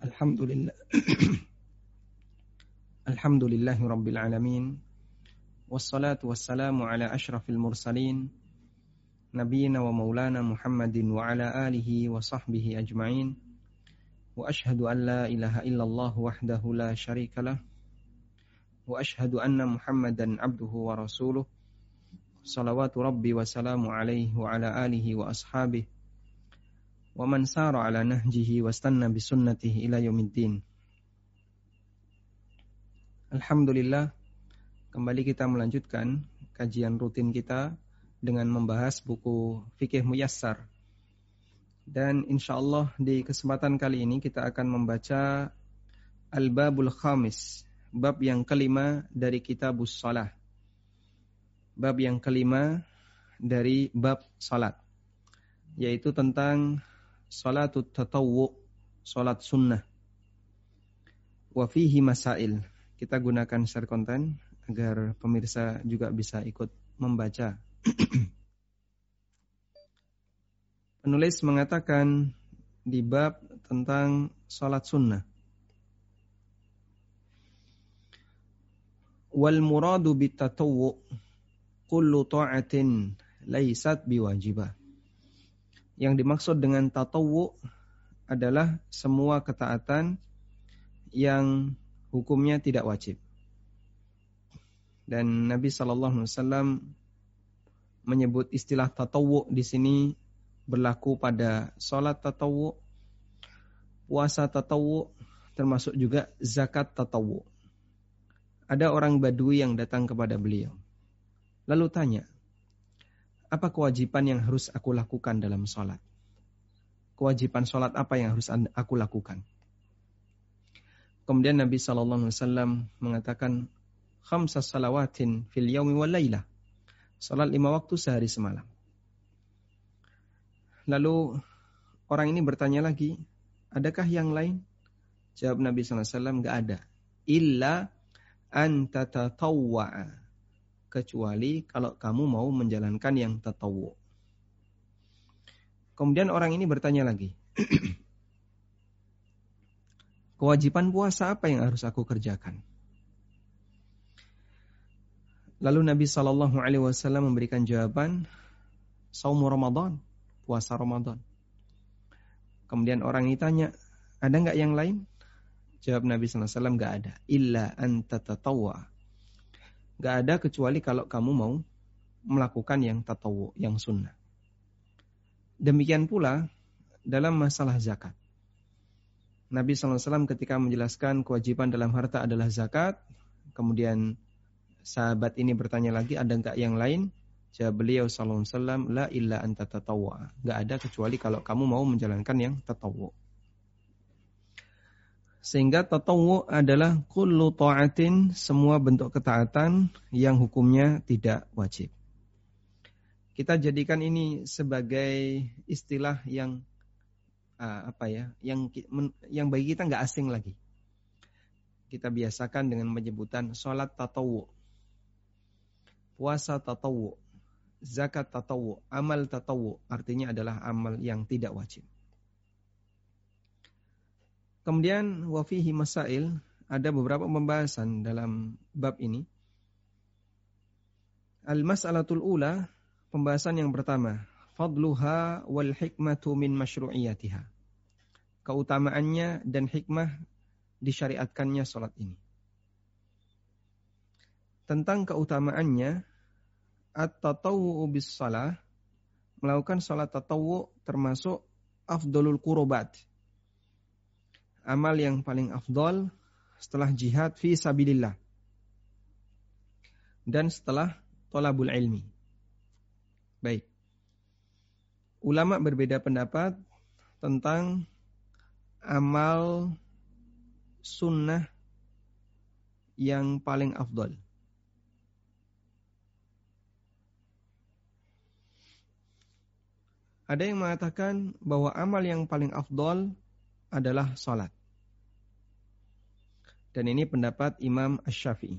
Alhamdulillah. Alhamdulillahi Rabbil Alamin. Wassalatu wassalamu ala ashrafil mursalin. Nabiina wa maulana Muhammadin wa ala alihi wa sahbihi ajma'in. Wa ashhadu an la ilaha illallah wahdahu la syarikalah. Wa ashhadu anna Muhammadan abduhu wa rasuluh. Salawatu Rabbi wa salamu alaihi wa man ala nahjihi wastanna bisunnatihi ila yaumiddin. Alhamdulillah kembali kita melanjutkan kajian rutin kita dengan membahas buku Fikih Muyassar. Dan insya Allah di kesempatan kali ini kita akan membaca Al-Babul Khamis, bab yang kelima dari Kitabus Salah. Bab yang kelima dari bab salat, yaitu tentang salatut tatawwu, salat sunnah. Wa fihi masail. Kita gunakan share konten agar pemirsa juga bisa ikut membaca. Penulis mengatakan di bab tentang salat sunnah. Wal muradu bitatawwu kullu ta'atin laysat biwajibah. Yang dimaksud dengan tatawu adalah semua ketaatan yang hukumnya tidak wajib. Dan Nabi Shallallahu Alaihi Wasallam menyebut istilah tatawu di sini berlaku pada sholat tatawu, puasa tatawu, termasuk juga zakat tatawu. Ada orang Badui yang datang kepada beliau. Lalu tanya, apa kewajiban yang harus aku lakukan dalam sholat? Kewajiban sholat apa yang harus aku lakukan? Kemudian Nabi Shallallahu Alaihi Wasallam mengatakan, khamsa salawatin fil yaumi wal laylah. Salat lima waktu sehari semalam. Lalu orang ini bertanya lagi, adakah yang lain? Jawab Nabi Sallallahu Alaihi Wasallam, enggak ada. Illa antatatawwa'a kecuali kalau kamu mau menjalankan yang tatawu. Kemudian orang ini bertanya lagi. Kewajiban puasa apa yang harus aku kerjakan? Lalu Nabi Shallallahu Alaihi Wasallam memberikan jawaban, saum Ramadan, puasa Ramadan. Kemudian orang ini tanya, ada nggak yang lain? Jawab Nabi Sallallahu Alaihi Wasallam nggak ada. Illa anta tatawwa Gak ada kecuali kalau kamu mau melakukan yang tatawu, yang sunnah. Demikian pula dalam masalah zakat. Nabi SAW ketika menjelaskan kewajiban dalam harta adalah zakat, kemudian sahabat ini bertanya lagi, ada enggak yang lain? Jawab beliau SAW, la illa anta tatawwa. Gak ada kecuali kalau kamu mau menjalankan yang tatawu. Sehingga tatawu adalah kullu ta'atin, semua bentuk ketaatan yang hukumnya tidak wajib. Kita jadikan ini sebagai istilah yang uh, apa ya, yang yang bagi kita nggak asing lagi. Kita biasakan dengan penyebutan sholat tatawu, puasa tatawu, zakat tatawu, amal tatawu, artinya adalah amal yang tidak wajib. Kemudian wafihi masail ada beberapa pembahasan dalam bab ini. Al-mas'alatul ula, pembahasan yang pertama, fadluha wal hikmatu min masyru'iyatiha. Keutamaannya dan hikmah disyariatkannya salat ini. Tentang keutamaannya, at-tatawwu bis salah, melakukan salat tatawwu termasuk afdolul kurobat, amal yang paling afdol setelah jihad fi sabilillah dan setelah tolabul ilmi. Baik. Ulama berbeda pendapat tentang amal sunnah yang paling afdol. Ada yang mengatakan bahwa amal yang paling afdol adalah salat. Dan ini pendapat Imam Ash-Syafi'i.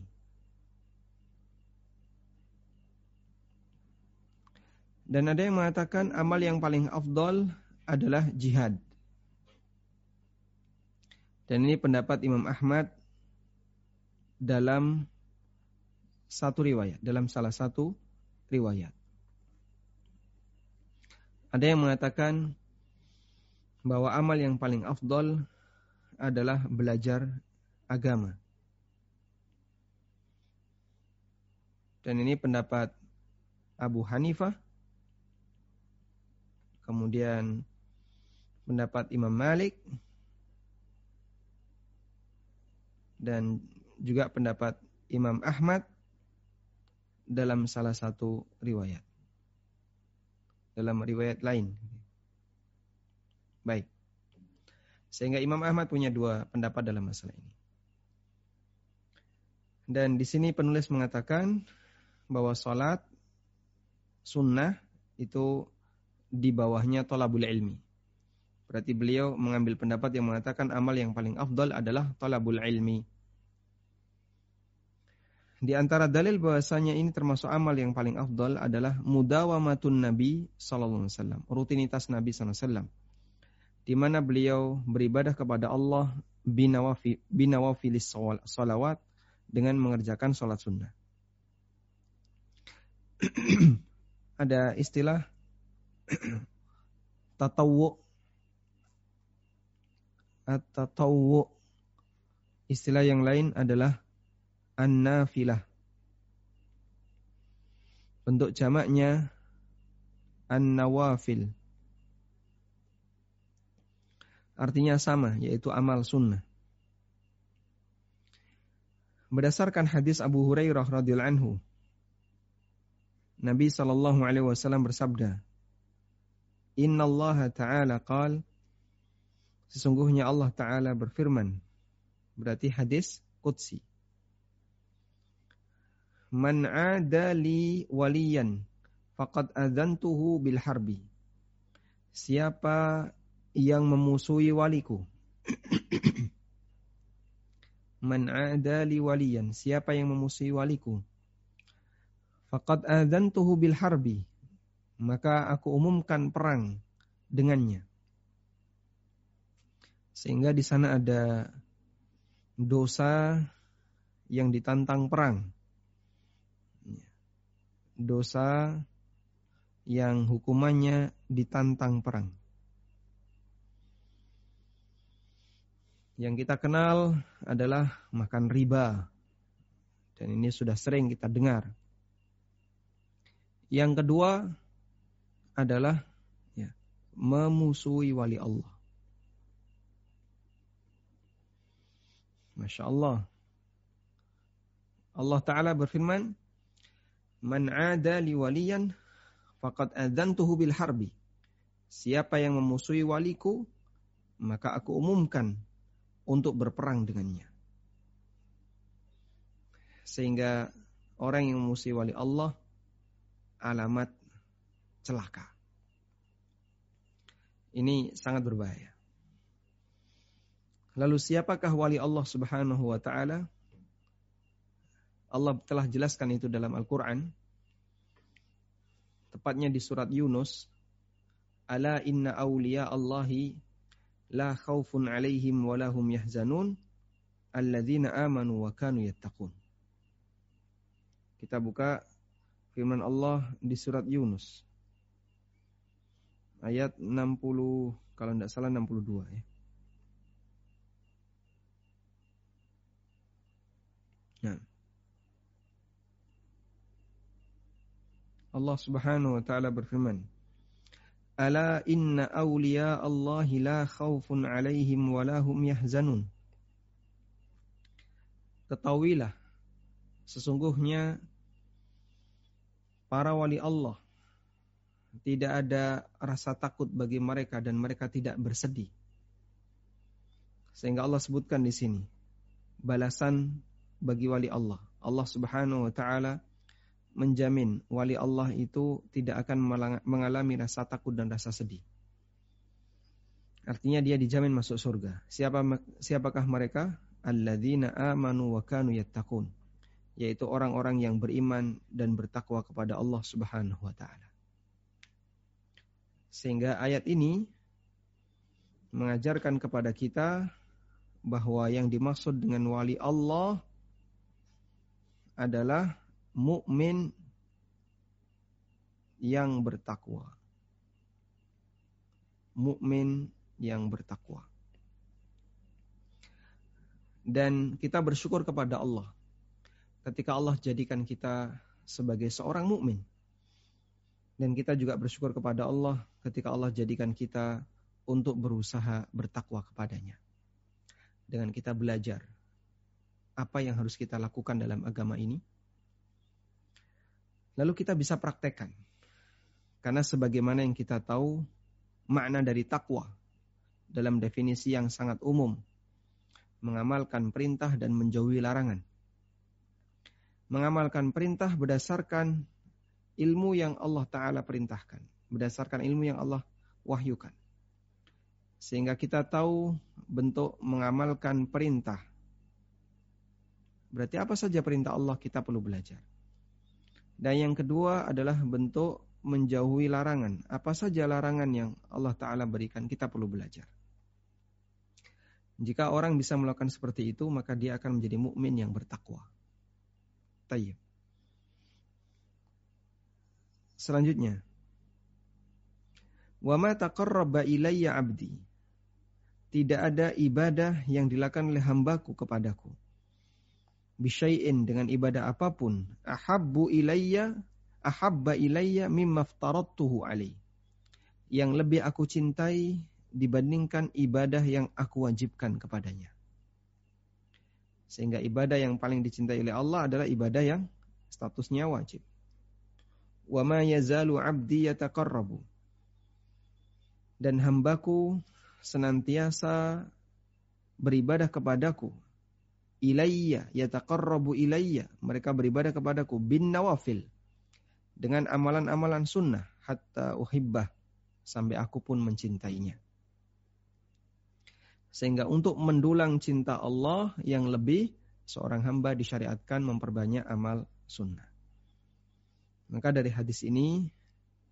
Dan ada yang mengatakan amal yang paling afdol adalah jihad. Dan ini pendapat Imam Ahmad dalam satu riwayat, dalam salah satu riwayat. Ada yang mengatakan bahwa amal yang paling afdol adalah belajar agama. Dan ini pendapat Abu Hanifah, kemudian pendapat Imam Malik, dan juga pendapat Imam Ahmad dalam salah satu riwayat. Dalam riwayat lain. Baik. Sehingga Imam Ahmad punya dua pendapat dalam masalah ini. Dan di sini penulis mengatakan bahwa sholat sunnah itu di bawahnya tolabul ilmi. Berarti beliau mengambil pendapat yang mengatakan amal yang paling afdal adalah tolabul ilmi. Di antara dalil bahwasanya ini termasuk amal yang paling afdal adalah mudawamatun Nabi sallallahu alaihi wasallam, rutinitas Nabi sallallahu alaihi wasallam. Di mana beliau beribadah kepada Allah binawafi binawafilis salawat dengan mengerjakan salat sunnah. Ada istilah tatawu at-tatawwu. Istilah yang lain adalah an-nafilah. Bentuk jamaknya an-nawafil. Artinya sama, yaitu amal sunnah. Berdasarkan hadis Abu Hurairah radhiyallahu anhu, Nabi sallallahu alaihi wasallam bersabda, "Inna Allah Ta'ala qal Sesungguhnya Allah Ta'ala berfirman. Berarti hadis Qudsi. Man adali waliyan faqad adzantuhu bil harbi. Siapa yang memusuhi waliku? Man adali waliyan, siapa yang memusuhi waliku? Faqad adzantuhu bil harbi. Maka aku umumkan perang dengannya. Sehingga di sana ada dosa yang ditantang perang dosa yang hukumannya ditantang perang. Yang kita kenal adalah makan riba. Dan ini sudah sering kita dengar. Yang kedua adalah ya, memusuhi wali Allah. Masya Allah. Allah Ta'ala berfirman, Man ada li waliyan faqad adzantuhu bil harbi. Siapa yang memusuhi waliku, maka aku umumkan untuk berperang dengannya. Sehingga orang yang memusuhi wali Allah alamat celaka. Ini sangat berbahaya. Lalu siapakah wali Allah Subhanahu wa taala? Allah telah jelaskan itu dalam Al-Quran. Tepatnya di surat Yunus. Ala inna awliya Allahi la khawfun alaihim wa lahum yahzanun alladzina amanu wa kanu yattaqun. Kita buka firman Allah di surat Yunus. Ayat 60 kalau tidak salah 62 ya. Nah. Allah Subhanahu wa taala berfirman, "Ala inna awliya Allah la khaufun 'alaihim wa yahzanun." Ketahuilah sesungguhnya para wali Allah tidak ada rasa takut bagi mereka dan mereka tidak bersedih. Sehingga Allah sebutkan di sini balasan bagi wali Allah. Allah Subhanahu wa taala menjamin wali Allah itu tidak akan mengalami rasa takut dan rasa sedih. Artinya dia dijamin masuk surga. Siapa siapakah mereka? Alladzina amanu wa kanu yattaqun. Yaitu orang-orang yang beriman dan bertakwa kepada Allah Subhanahu wa taala. Sehingga ayat ini mengajarkan kepada kita bahwa yang dimaksud dengan wali Allah adalah mukmin yang bertakwa. Mukmin yang bertakwa. Dan kita bersyukur kepada Allah ketika Allah jadikan kita sebagai seorang mukmin. Dan kita juga bersyukur kepada Allah ketika Allah jadikan kita untuk berusaha bertakwa kepadanya. Dengan kita belajar apa yang harus kita lakukan dalam agama ini. Lalu kita bisa praktekkan. Karena sebagaimana yang kita tahu, makna dari takwa dalam definisi yang sangat umum. Mengamalkan perintah dan menjauhi larangan. Mengamalkan perintah berdasarkan ilmu yang Allah Ta'ala perintahkan. Berdasarkan ilmu yang Allah wahyukan. Sehingga kita tahu bentuk mengamalkan perintah. Berarti apa saja perintah Allah kita perlu belajar. Dan yang kedua adalah bentuk menjauhi larangan. Apa saja larangan yang Allah Ta'ala berikan kita perlu belajar. Jika orang bisa melakukan seperti itu, maka dia akan menjadi mukmin yang bertakwa. Tayyib. Selanjutnya. Wa ma taqarraba ilayya 'abdi. Tidak ada ibadah yang dilakukan oleh hambaku kepadaku. Bisyai'in dengan ibadah apa pun. Ahabbu ilayya ahabba ilayya mimma aftaradtuhu alaih. Yang lebih aku cintai dibandingkan ibadah yang aku wajibkan kepadanya. Sehingga ibadah yang paling dicintai oleh Allah adalah ibadah yang statusnya wajib wa ma yazalu 'abdi yataqarrabu. Dan hambaku senantiasa beribadah kepadaku. Ilayya yataqarrabu ilayya. Mereka beribadah kepadaku bin nawafil. Dengan amalan-amalan sunnah hatta uhibbah sampai aku pun mencintainya. Sehingga untuk mendulang cinta Allah yang lebih seorang hamba disyariatkan memperbanyak amal sunnah. Maka dari hadis ini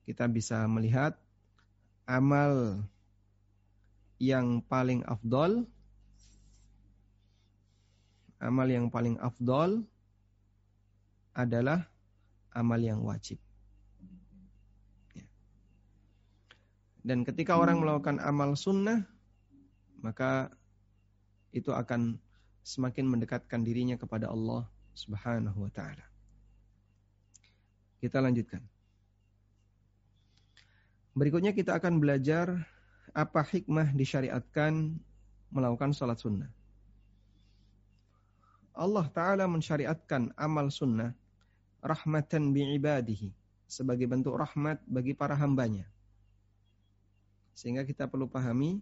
kita bisa melihat amal yang paling afdol amal yang paling afdol adalah amal yang wajib. Ya. Dan ketika orang melakukan amal sunnah, maka itu akan semakin mendekatkan dirinya kepada Allah Subhanahu wa taala. Kita lanjutkan. Berikutnya kita akan belajar apa hikmah disyariatkan melakukan sholat sunnah. Allah Ta'ala mensyariatkan amal sunnah rahmatan bi'ibadihi sebagai bentuk rahmat bagi para hambanya. Sehingga kita perlu pahami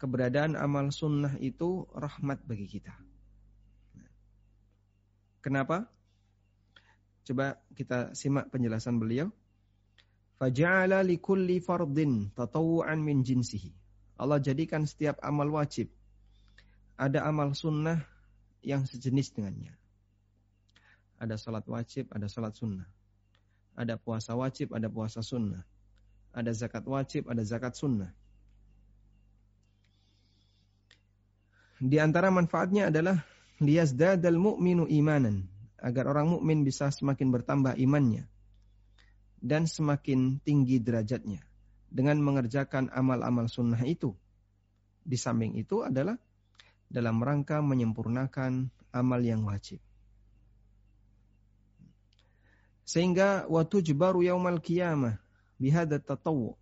keberadaan amal sunnah itu rahmat bagi kita. Kenapa? Coba kita simak penjelasan beliau. Faja'ala likulli fardin tatawu'an min jinsihi. Allah jadikan setiap amal wajib ada amal sunnah yang sejenis dengannya. Ada salat wajib, ada salat sunnah. Ada puasa wajib, ada puasa sunnah. Ada zakat wajib, ada zakat sunnah. Di antara manfaatnya adalah liyazdadal mu'minu imanan agar orang mukmin bisa semakin bertambah imannya dan semakin tinggi derajatnya dengan mengerjakan amal-amal sunnah itu. Di samping itu adalah dalam rangka menyempurnakan amal yang wajib. Sehingga waktu jebaru yaumal qiyamah bihada tatawu.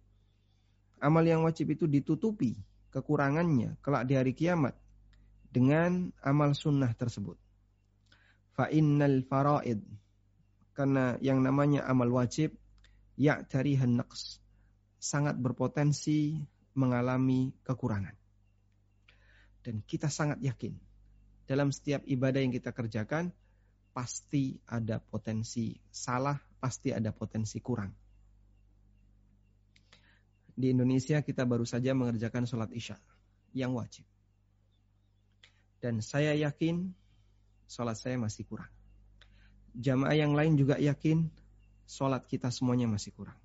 Amal yang wajib itu ditutupi kekurangannya kelak di hari kiamat dengan amal sunnah tersebut fa innal faraid karena yang namanya amal wajib ya'tarihan naqs sangat berpotensi mengalami kekurangan. Dan kita sangat yakin dalam setiap ibadah yang kita kerjakan pasti ada potensi salah, pasti ada potensi kurang. Di Indonesia kita baru saja mengerjakan sholat isya yang wajib. Dan saya yakin sholat saya masih kurang. Jamaah yang lain juga yakin sholat kita semuanya masih kurang.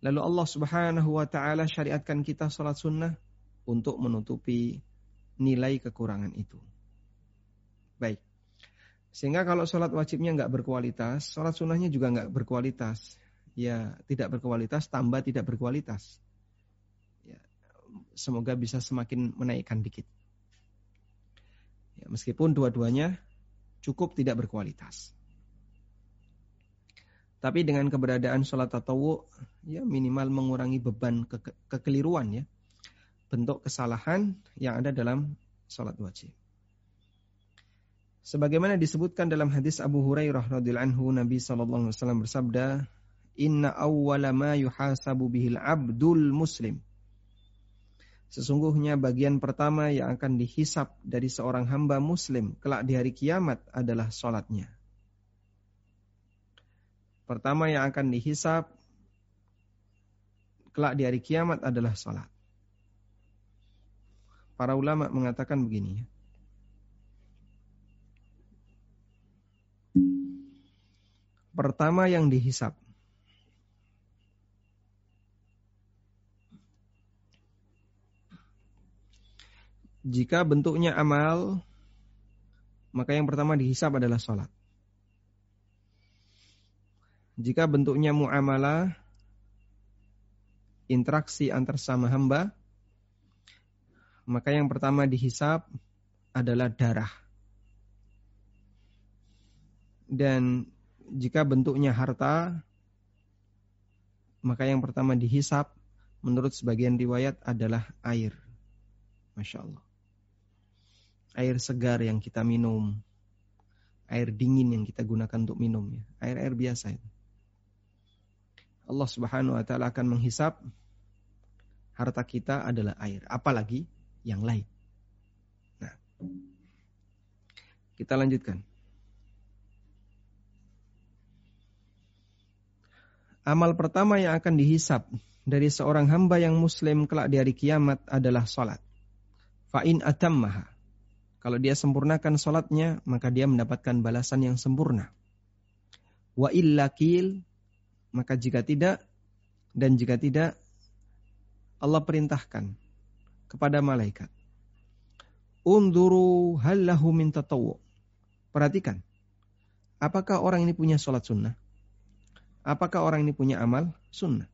Lalu Allah subhanahu wa ta'ala syariatkan kita sholat sunnah untuk menutupi nilai kekurangan itu. Baik. Sehingga kalau sholat wajibnya nggak berkualitas, sholat sunnahnya juga nggak berkualitas. Ya tidak berkualitas, tambah tidak berkualitas. Ya, semoga bisa semakin menaikkan dikit. Ya, meskipun dua-duanya cukup tidak berkualitas. Tapi dengan keberadaan sholat tatawu, ya minimal mengurangi beban ke kekeliruan ya. Bentuk kesalahan yang ada dalam sholat wajib. Sebagaimana disebutkan dalam hadis Abu Hurairah radhiyallahu anhu Nabi sallallahu alaihi wasallam bersabda, "Inna awwala ma yuhasabu bihil abdul muslim." Sesungguhnya bagian pertama yang akan dihisap dari seorang hamba muslim kelak di hari kiamat adalah sholatnya. Pertama yang akan dihisap kelak di hari kiamat adalah salat. Para ulama mengatakan begini. Pertama yang dihisap. Jika bentuknya amal, maka yang pertama dihisap adalah sholat. Jika bentuknya muamalah, interaksi antar sama hamba, maka yang pertama dihisap adalah darah. Dan jika bentuknya harta, maka yang pertama dihisap menurut sebagian riwayat adalah air. Masya Allah. Air segar yang kita minum. Air dingin yang kita gunakan untuk minum. Ya. Air-air biasa itu. Allah Subhanahu wa taala akan menghisap harta kita adalah air, apalagi yang lain. Nah, kita lanjutkan. Amal pertama yang akan dihisap dari seorang hamba yang muslim kelak di hari kiamat adalah salat. Fa'in atammaha. Kalau dia sempurnakan salatnya, maka dia mendapatkan balasan yang sempurna. Wa illa kil maka jika tidak dan jika tidak Allah perintahkan kepada malaikat. Unduru hallahu min tatawu. Perhatikan. Apakah orang ini punya sholat sunnah? Apakah orang ini punya amal sunnah?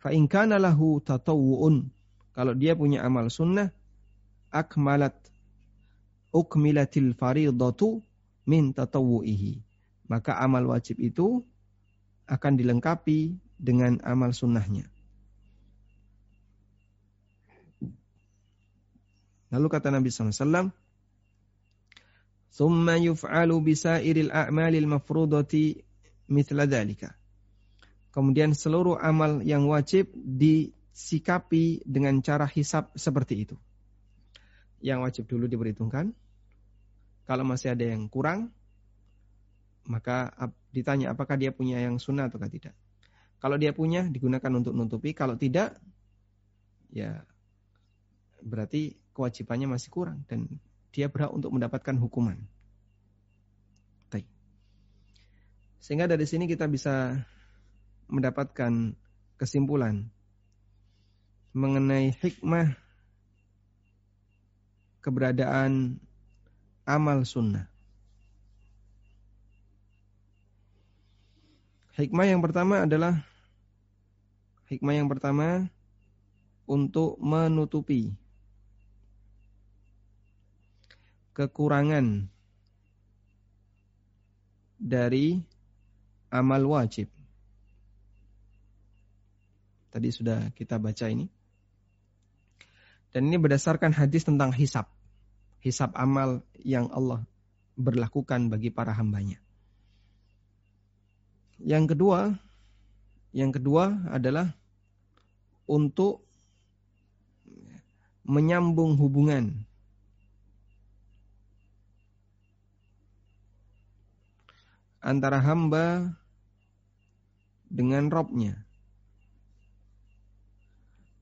Fa in kana lahu tatawu'un. Kalau dia punya amal sunnah, akmalat ukmilatil faridatu min tatawu'ihi. Maka amal wajib itu akan dilengkapi dengan amal sunnahnya. Lalu kata Nabi SAW, ثم يفعل بسائر الأعمال المفروضة مثل ذلك. Kemudian seluruh amal yang wajib disikapi dengan cara hisap seperti itu. Yang wajib dulu diperhitungkan. Kalau masih ada yang kurang, maka ditanya apakah dia punya yang sunnah atau tidak. Kalau dia punya digunakan untuk nutupi, kalau tidak ya berarti kewajibannya masih kurang dan dia berhak untuk mendapatkan hukuman. Baik. Sehingga dari sini kita bisa mendapatkan kesimpulan mengenai hikmah keberadaan amal sunnah. Hikmah yang pertama adalah hikmah yang pertama untuk menutupi kekurangan dari amal wajib. Tadi sudah kita baca ini. Dan ini berdasarkan hadis tentang hisap. Hisap amal yang Allah berlakukan bagi para hambanya. Yang kedua, yang kedua adalah untuk menyambung hubungan antara hamba dengan Robnya.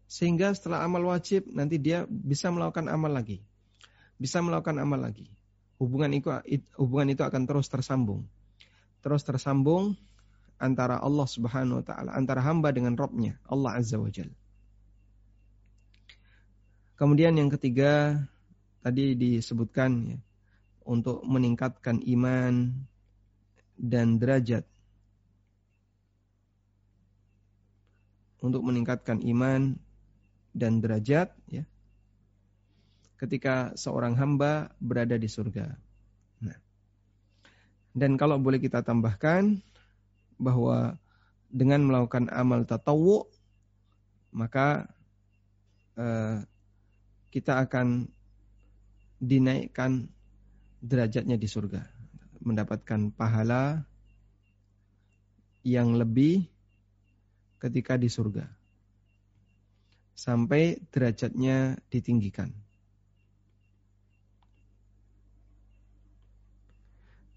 Sehingga setelah amal wajib nanti dia bisa melakukan amal lagi. Bisa melakukan amal lagi. Hubungan itu, hubungan itu akan terus tersambung. Terus tersambung antara Allah Subhanahu wa taala, antara hamba dengan Robnya, Allah Azza wa Jalla. Kemudian yang ketiga tadi disebutkan ya, untuk meningkatkan iman dan derajat. Untuk meningkatkan iman dan derajat ya. Ketika seorang hamba berada di surga. Nah. Dan kalau boleh kita tambahkan bahwa dengan melakukan amal tatawu maka eh, kita akan dinaikkan derajatnya di surga, mendapatkan pahala yang lebih ketika di surga. Sampai derajatnya ditinggikan.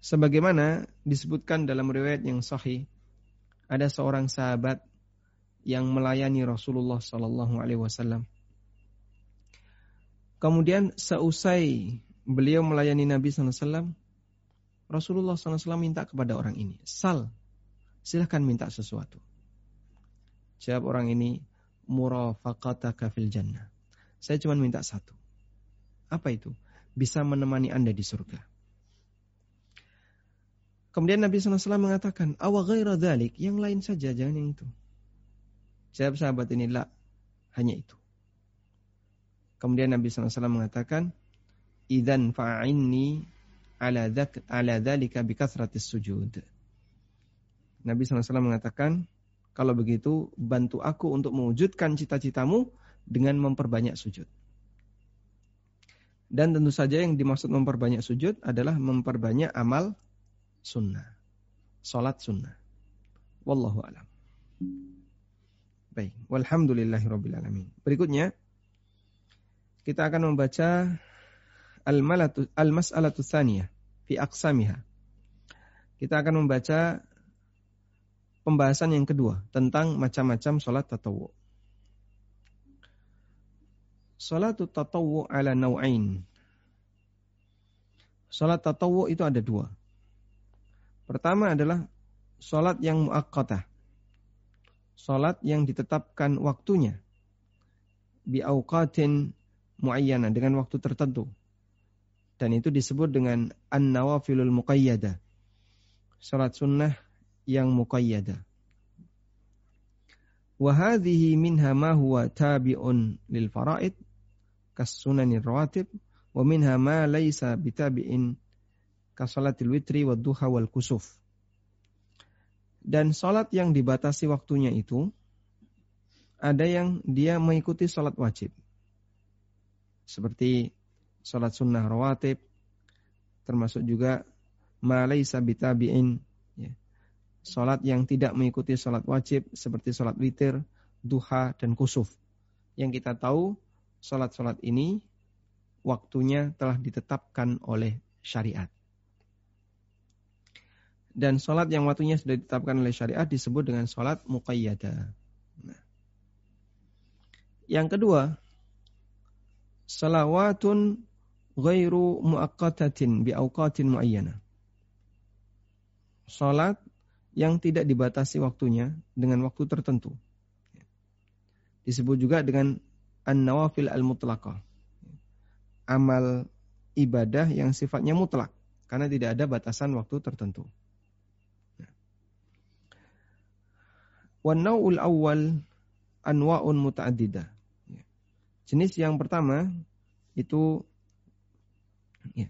Sebagaimana disebutkan dalam riwayat yang sahih, ada seorang sahabat yang melayani Rasulullah Sallallahu Alaihi Wasallam. Kemudian seusai beliau melayani Nabi SAW, Rasulullah SAW minta kepada orang ini, Sal, silahkan minta sesuatu. Jawab orang ini, murafaqataka fil jannah. Saya cuma minta satu. Apa itu? Bisa menemani Anda di surga. Kemudian Nabi SAW mengatakan, awa ghaira dhalik, yang lain saja, jangan yang itu. Jawab sahabat ini, la, hanya itu. Kemudian Nabi SAW mengatakan, idan fa'inni ala dzak ala dzalika bikathratis sujud. Nabi SAW mengatakan, kalau begitu bantu aku untuk mewujudkan cita-citamu dengan memperbanyak sujud. Dan tentu saja yang dimaksud memperbanyak sujud adalah memperbanyak amal sunnah. Salat sunnah. Wallahu alam. Baik, walhamdulillahirabbil Berikutnya kita akan membaca al-mas'alatu tsaniyah fi aqsamiha. Kita akan membaca pembahasan yang kedua tentang macam-macam salat tatawu. Salat tatawu ala nau'ain. Salat tatawu itu ada dua. Pertama adalah salat yang muakkatah. Salat yang ditetapkan waktunya bi auqatin muayyana dengan waktu tertentu dan itu disebut dengan an-nawafilul muqayyada. Salat sunnah yang muqayyada. Wa hadhihi minha ma huwa tabi'un lil faraid kas sunanir rawatib wa minha ma laysa bitabi'in ka salatil witri wa duha wal kusuf. Dan salat yang dibatasi waktunya itu ada yang dia mengikuti salat wajib. Seperti sholat sunnah rawatib, termasuk juga malai sabitabiin, ya. sholat yang tidak mengikuti sholat wajib seperti sholat witir, duha, dan kusuf. Yang kita tahu sholat-sholat ini waktunya telah ditetapkan oleh syariat. Dan sholat yang waktunya sudah ditetapkan oleh syariat disebut dengan sholat muqayyada. Nah. Yang kedua, salawatun ghairu muaqqatatin bi awqatin muayyana. Salat yang tidak dibatasi waktunya dengan waktu tertentu. Disebut juga dengan an-nawafil al-mutlaqah. Amal ibadah yang sifatnya mutlak karena tidak ada batasan waktu tertentu. Wan naw'ul awal anwa'un muta'addidah. Jenis yang pertama itu Ya.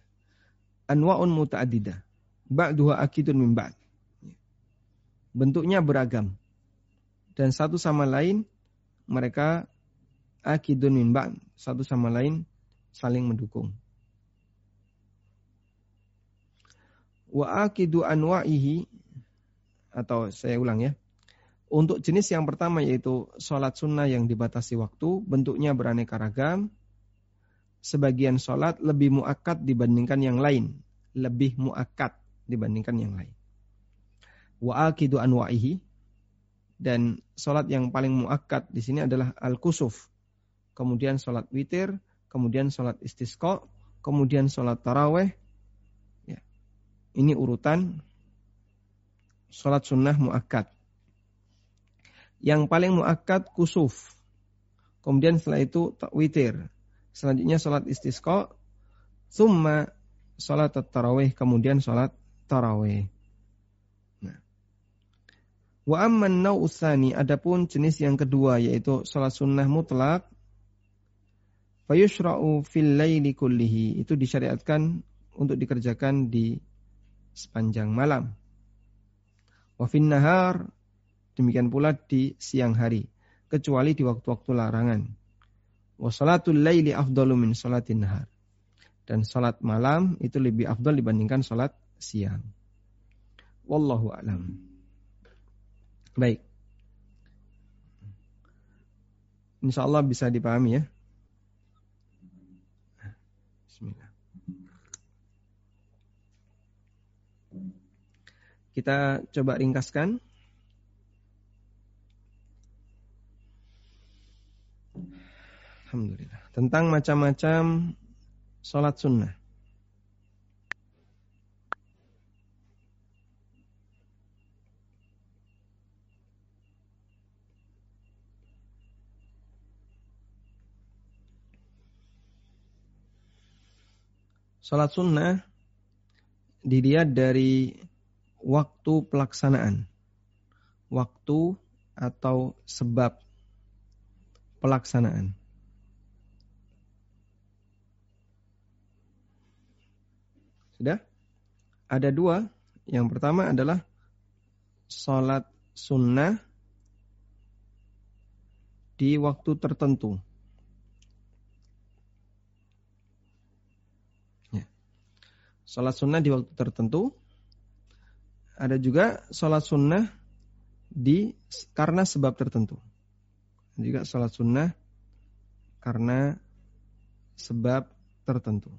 Anwa'un muta'adidah. Ba'duha akidun min ba'd. Ya. Bentuknya beragam. Dan satu sama lain mereka akidun min ba'd. Satu sama lain saling mendukung. Wa akidu anwa'ihi atau saya ulang ya. Untuk jenis yang pertama yaitu sholat sunnah yang dibatasi waktu, bentuknya beraneka ragam, sebagian sholat lebih muakat dibandingkan yang lain. Lebih muakat dibandingkan yang lain. Wa akidu anwa'ihi. Dan sholat yang paling muakat di sini adalah al-kusuf. Kemudian sholat witir. Kemudian sholat istisqa. Kemudian sholat taraweh. Ya. Ini urutan sholat sunnah muakat. Yang paling muakat kusuf. Kemudian setelah itu witir selanjutnya sholat istisqa, summa sholat tarawih, kemudian sholat tarawih. Nah. Wa amman usani, adapun jenis yang kedua yaitu sholat sunnah mutlak, fayushra'u fil laili kullihi, itu disyariatkan untuk dikerjakan di sepanjang malam. Wa fin nahar, demikian pula di siang hari, kecuali di waktu-waktu larangan. Wa salatul laili afdalu min salatin nahar. Dan salat malam itu lebih afdal dibandingkan salat siang. Wallahu alam. Baik. Insya Allah bisa dipahami ya. Bismillah. Kita coba ringkaskan. Alhamdulillah. Tentang macam-macam sholat sunnah. Sholat sunnah dilihat dari waktu pelaksanaan. Waktu atau sebab pelaksanaan. Sudah? Ada dua. Yang pertama adalah sholat sunnah di waktu tertentu. Ya. Sholat sunnah di waktu tertentu. Ada juga sholat sunnah di karena sebab tertentu. Juga sholat sunnah karena sebab tertentu.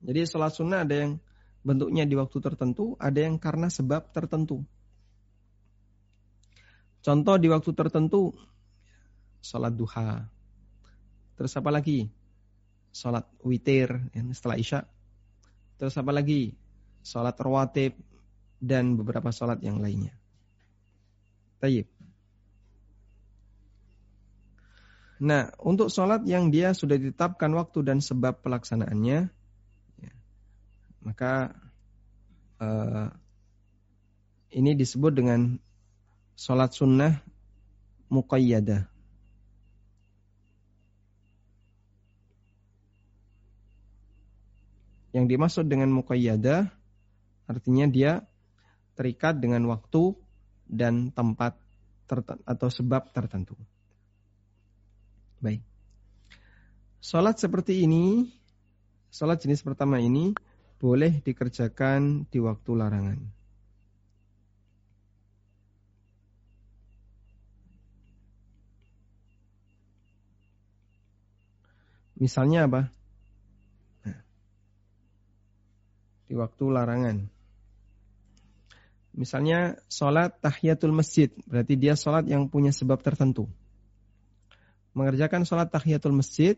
Jadi sholat sunnah ada yang bentuknya di waktu tertentu, ada yang karena sebab tertentu. Contoh di waktu tertentu, sholat duha. Terus apa lagi? Sholat witir setelah isya. Terus apa lagi? Sholat rawatib dan beberapa sholat yang lainnya. Tayyib. Nah, untuk sholat yang dia sudah ditetapkan waktu dan sebab pelaksanaannya, maka uh, ini disebut dengan sholat sunnah muqayyadah. Yang dimaksud dengan muqayyadah artinya dia terikat dengan waktu dan tempat atau sebab tertentu. Baik. Salat seperti ini, salat jenis pertama ini boleh dikerjakan di waktu larangan. Misalnya apa? Nah, di waktu larangan. Misalnya sholat tahiyatul masjid, berarti dia sholat yang punya sebab tertentu. Mengerjakan sholat tahiyatul masjid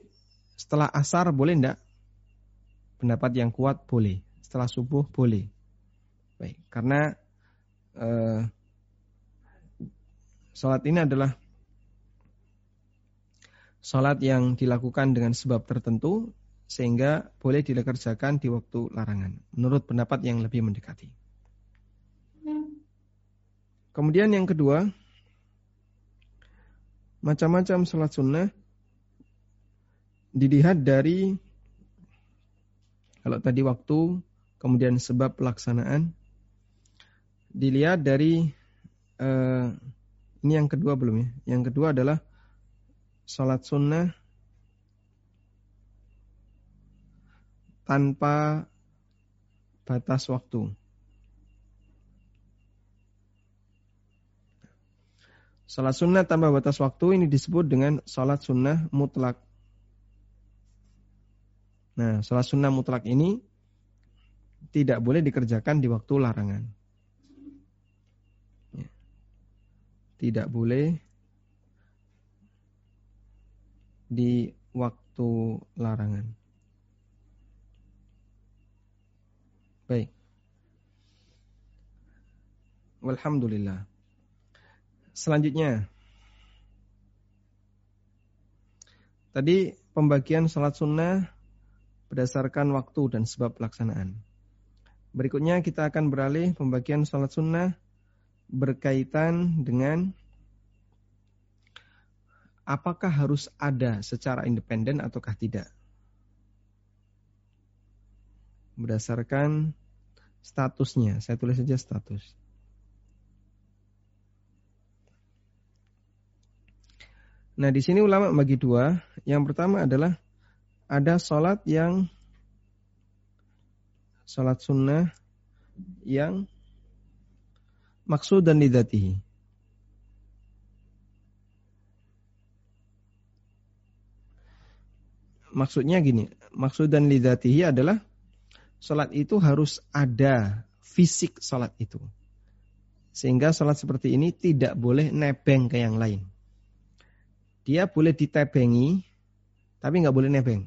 setelah asar boleh enggak? Pendapat yang kuat boleh. Setelah subuh boleh. Baik, karena uh, sholat ini adalah sholat yang dilakukan dengan sebab tertentu sehingga boleh dikerjakan di waktu larangan. Menurut pendapat yang lebih mendekati. Kemudian yang kedua, macam-macam sholat sunnah dilihat dari kalau tadi waktu, kemudian sebab pelaksanaan, dilihat dari uh, ini yang kedua belum ya? Yang kedua adalah sholat sunnah tanpa batas waktu. Sholat sunnah tanpa batas waktu ini disebut dengan sholat sunnah mutlak. Nah, sholat sunnah mutlak ini tidak boleh dikerjakan di waktu larangan. Ya. Tidak boleh di waktu larangan. Baik. Alhamdulillah. Selanjutnya. Tadi pembagian salat sunnah berdasarkan waktu dan sebab pelaksanaan. Berikutnya kita akan beralih pembagian salat sunnah berkaitan dengan apakah harus ada secara independen ataukah tidak. Berdasarkan statusnya, saya tulis saja status. Nah, di sini ulama bagi dua. Yang pertama adalah ada sholat yang sholat sunnah yang maksud dan lidatihi. Maksudnya gini, maksud dan lidatihi adalah sholat itu harus ada fisik sholat itu. Sehingga sholat seperti ini tidak boleh nebeng ke yang lain dia boleh ditebengi, tapi nggak boleh nebeng.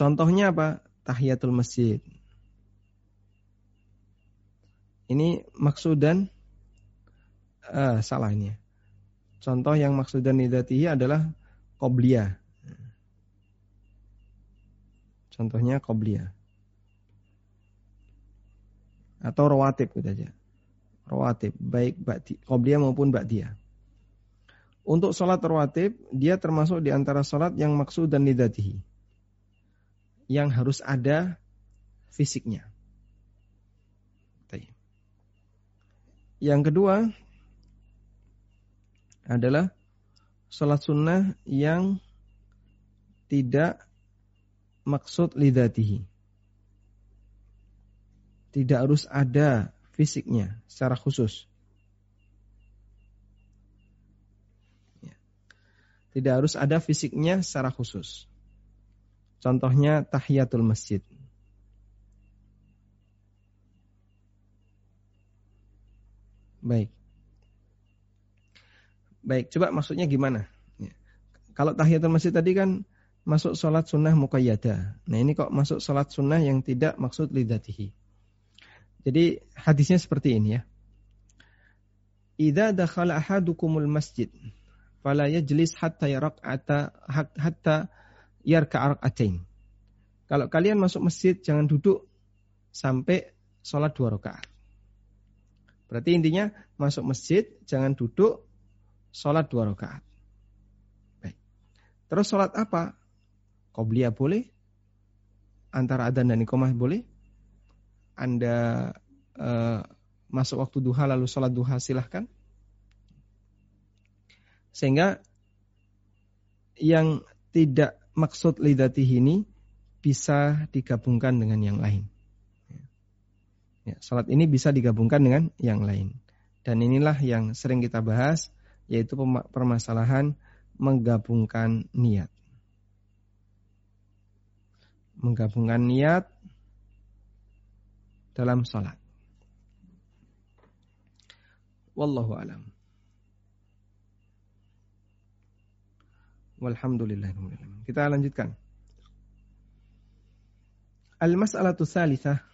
Ya. Contohnya apa? Tahiyatul masjid. Ini maksud dan uh, salah ini. Contoh yang maksud dan nidatihi adalah qobliyah. Contohnya qobliyah. Atau rawatib gitu aja. Rawatib, baik qobliyah maupun ba'diyah. Untuk sholat rawatib, dia termasuk di antara sholat yang maksud dan nidatihi. Yang harus ada fisiknya. Yang kedua adalah sholat sunnah yang tidak maksud lidatihi. Tidak harus ada fisiknya secara khusus. Tidak harus ada fisiknya secara khusus. Contohnya tahiyatul masjid. Baik. Baik, coba maksudnya gimana? Ya. Kalau tahiyatul masjid tadi kan masuk sholat sunnah muqayyada. Nah ini kok masuk sholat sunnah yang tidak maksud lidatihi. Jadi hadisnya seperti ini ya. Idza dakhala ahadukumul masjid fala yajlis hatta ata hatta yarka rak'atain. Kalau kalian masuk masjid jangan duduk sampai sholat dua rakaat. Berarti intinya masuk masjid jangan duduk sholat dua rakaat. Baik. Terus sholat apa? Qobliyah boleh? Antara adan dan iqamah boleh? Anda uh, masuk waktu duha lalu sholat duha silahkan. Sehingga yang tidak maksud lidati ini bisa digabungkan dengan yang lain. Ya, salat ini bisa digabungkan dengan yang lain. Dan inilah yang sering kita bahas, yaitu permasalahan menggabungkan niat. Menggabungkan niat dalam salat. Wallahu alam. Walhamdulillah. Kita lanjutkan. Al-mas'alatu salithah.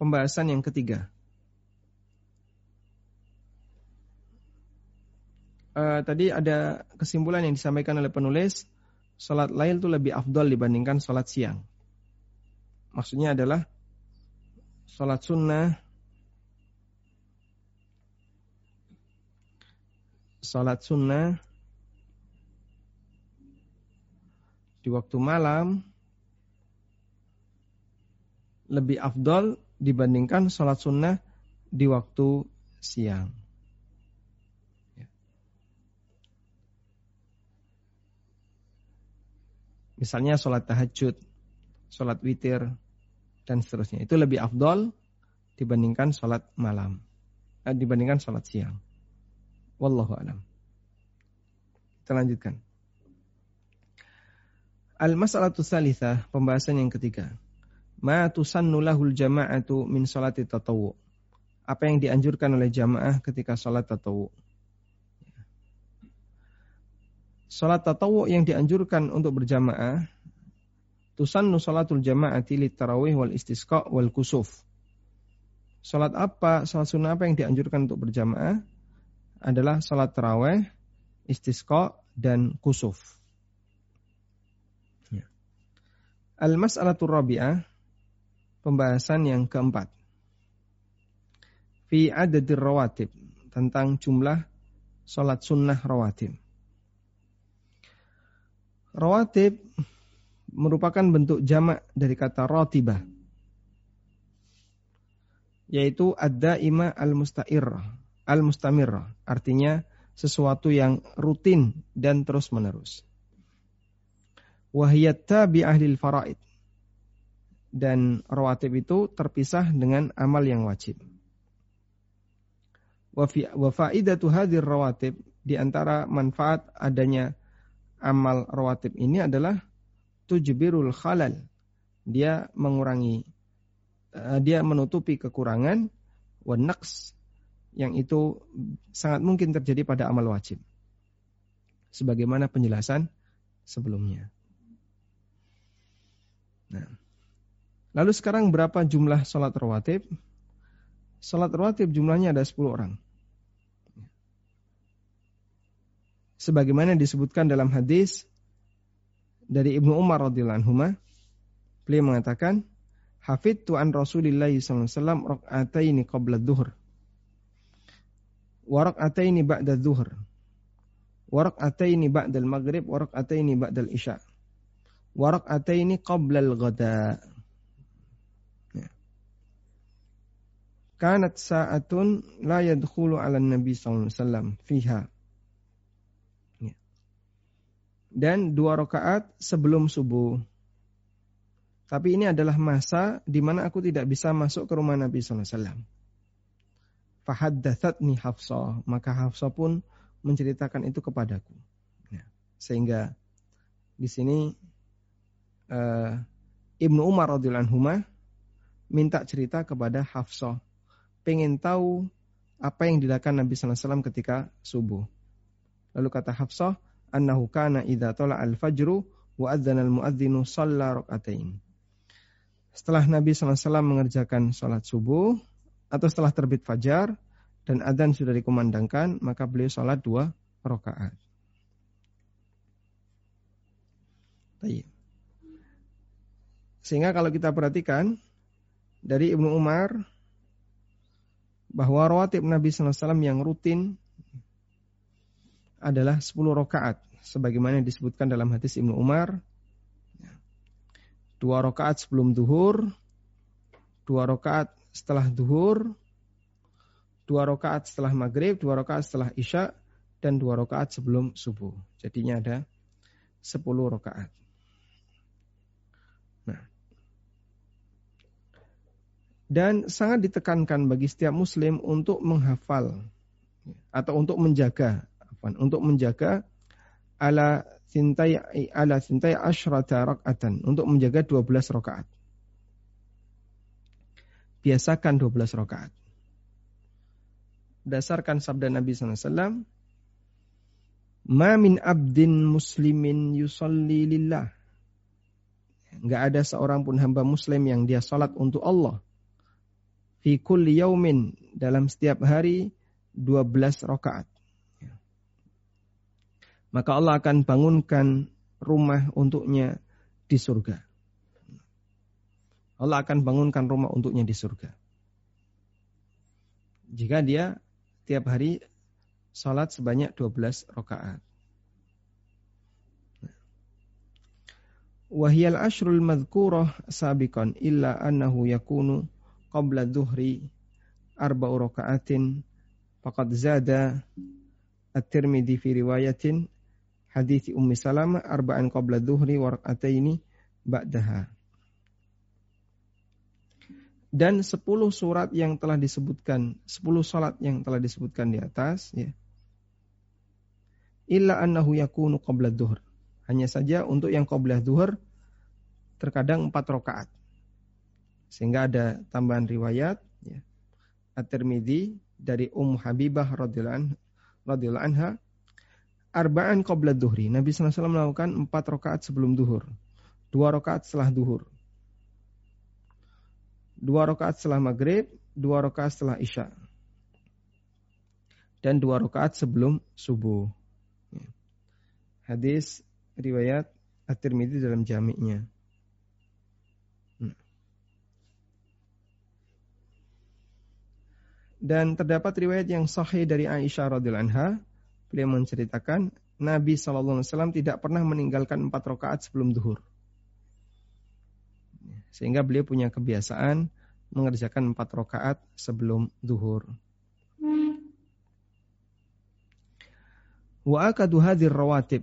Pembahasan yang ketiga. Uh, tadi ada kesimpulan yang disampaikan oleh penulis. Salat lail itu lebih afdol dibandingkan salat siang. Maksudnya adalah salat sunnah salat sunnah di waktu malam lebih afdol dibandingkan sholat sunnah di waktu siang. Ya. Misalnya sholat tahajud, sholat witir, dan seterusnya. Itu lebih afdol dibandingkan sholat malam. Eh, dibandingkan sholat siang. Wallahu alam. Kita lanjutkan. Al-mas'alatu salithah, pembahasan yang ketiga. Ma tusannu lahul jama'atu min salati tatawu. Apa yang dianjurkan oleh jamaah ketika salat tatawu. Salat tatawu yang dianjurkan untuk berjamaah tusannu salatul jama'ati lit tarawih wal istisqa wal kusuf. Salat apa, salat sunnah apa yang dianjurkan untuk berjamaah adalah salat tarawih, istisqa dan kusuf. Ya. Al-mas'alatul rabi'ah pembahasan yang keempat. Fi adadir rawatib tentang jumlah sholat sunnah rawatib. Rawatib merupakan bentuk jamak dari kata rotibah. Yaitu ada ima al-musta'irrah, al-mustamirrah. Artinya sesuatu yang rutin dan terus menerus. Wahiyat tabi ahli faraid. Dan rawatib itu terpisah dengan amal yang wajib. Wa faidatu hadir rawatib di antara manfaat adanya amal rawatib ini adalah tujbirul khalal. Dia mengurangi uh, dia menutupi kekurangan wa yang itu sangat mungkin terjadi pada amal wajib. Sebagaimana penjelasan sebelumnya. Nah. Lalu sekarang berapa jumlah sholat rawatib? Salat rawatib jumlahnya ada 10 orang. Sebagaimana disebutkan dalam hadis dari Ibnu Umar radhiyallahu anhu, beliau mengatakan, "Hafidtu an Rasulillah sallallahu alaihi wasallam rak'ataini qabla dhuhr wa rak'ataini ba'da dhuhr wa rak'ataini ba'da al-maghrib wa rak'ataini ba'da al-isya wa rak'ataini qabla al-ghada." kanat sa'atun la yadkhulu 'ala nabi sallallahu alaihi fiha. Ya. Dan dua rakaat sebelum subuh. Tapi ini adalah masa di mana aku tidak bisa masuk ke rumah Nabi sallallahu alaihi wasallam. Fahaddatsatni Hafsah, maka Hafsah pun menceritakan itu kepadaku. Ya. Sehingga di sini uh, Ibnu Umar radhiyallahu anhu minta cerita kepada Hafsah pengen tahu apa yang dilakukan Nabi Sallallahu Alaihi Wasallam ketika subuh. Lalu kata Hafsah, annahu kana idza tala al-fajru wa adzana al-muadzinu shalla rakaatain. Setelah Nabi Sallallahu Alaihi Wasallam mengerjakan sholat subuh atau setelah terbit fajar dan adzan sudah dikumandangkan, maka beliau sholat dua rakaat. Sehingga kalau kita perhatikan dari Ibnu Umar bahwa rawatib Nabi SAW yang rutin adalah 10 rakaat sebagaimana disebutkan dalam hadis Ibnu Umar. Dua rakaat sebelum duhur dua rakaat setelah duhur dua rakaat setelah maghrib dua rakaat setelah isya dan dua rakaat sebelum subuh. Jadinya ada 10 rakaat dan sangat ditekankan bagi setiap muslim untuk menghafal atau untuk menjaga untuk menjaga ala sintai ala sintai asyrata rakaatan untuk menjaga 12 rakaat. Biasakan 12 rakaat. Berdasarkan sabda Nabi SAW, Ma min abdin muslimin yusalli lillah. Enggak ada seorang pun hamba muslim yang dia salat untuk Allah fi kulli yaumin dalam setiap hari 12 rakaat. Maka Allah akan bangunkan rumah untuknya di surga. Allah akan bangunkan rumah untuknya di surga. Jika dia tiap hari salat sebanyak 12 rakaat. Wahyal ashrul madhkurah sabiqan illa annahu yakunu qabla dhuhri arba'u raka'atin faqad zada at-Tirmidzi fi riwayatin hadits Ummi Salamah arba'an qabla dhuhri wa raka'ataini ba'daha. Dan 10 surat yang telah disebutkan, 10 salat yang telah disebutkan di atas ya. Illa annahu yakunu qabla dhuhr. Hanya saja untuk yang qabla dhuhr terkadang 4 rakaat. Sehingga ada tambahan riwayat ya. At-Tirmidzi dari Ummu Habibah radhiyallahu anha arba'an qabla duhri. Nabi SAW melakukan empat rakaat sebelum duhur. Dua rakaat setelah duhur. Dua rakaat setelah maghrib. Dua rakaat setelah isya. Dan dua rakaat sebelum subuh. Ya. Hadis riwayat At-Tirmidzi dalam jami'nya. Dan terdapat riwayat yang sahih dari Aisyah radhiyallahu anha, beliau menceritakan Nabi SAW tidak pernah meninggalkan empat rakaat sebelum duhur. Sehingga beliau punya kebiasaan mengerjakan empat rakaat sebelum duhur. Wa akadu hadir rawatib.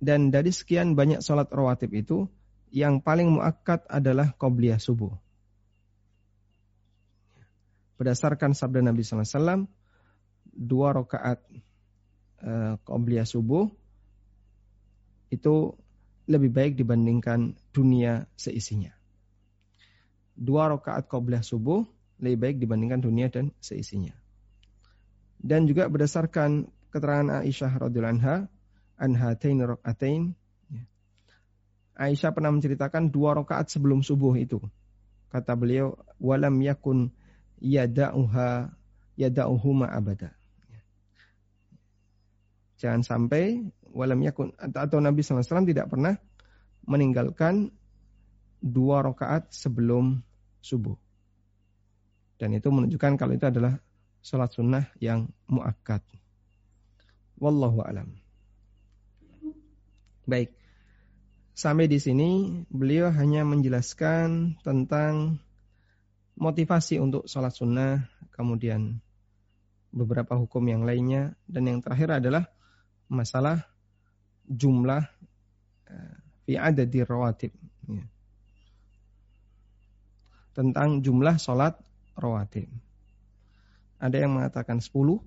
Dan dari sekian banyak sholat rawatib itu, yang paling muakkad adalah qobliyah subuh. Berdasarkan sabda Nabi SAW, dua rakaat qobliyah subuh itu lebih baik dibandingkan dunia seisinya. Dua rakaat qobliyah subuh lebih baik dibandingkan dunia dan seisinya. Dan juga berdasarkan keterangan Aisyah radhiyallahu anha, anhatain rakaatain. Ya. Aisyah pernah menceritakan dua rakaat sebelum subuh itu. Kata beliau, walam yakun yada'uha yada'uhuma abada. Jangan sampai walam yakun atau Nabi SAW tidak pernah meninggalkan dua rakaat sebelum subuh. Dan itu menunjukkan kalau itu adalah sholat sunnah yang muakkad. Wallahu alam. Baik. Sampai di sini beliau hanya menjelaskan tentang motivasi untuk sholat sunnah, kemudian beberapa hukum yang lainnya, dan yang terakhir adalah masalah jumlah eh, fi adadi rawatib. Ya. Tentang jumlah sholat rawatib. Ada yang mengatakan 10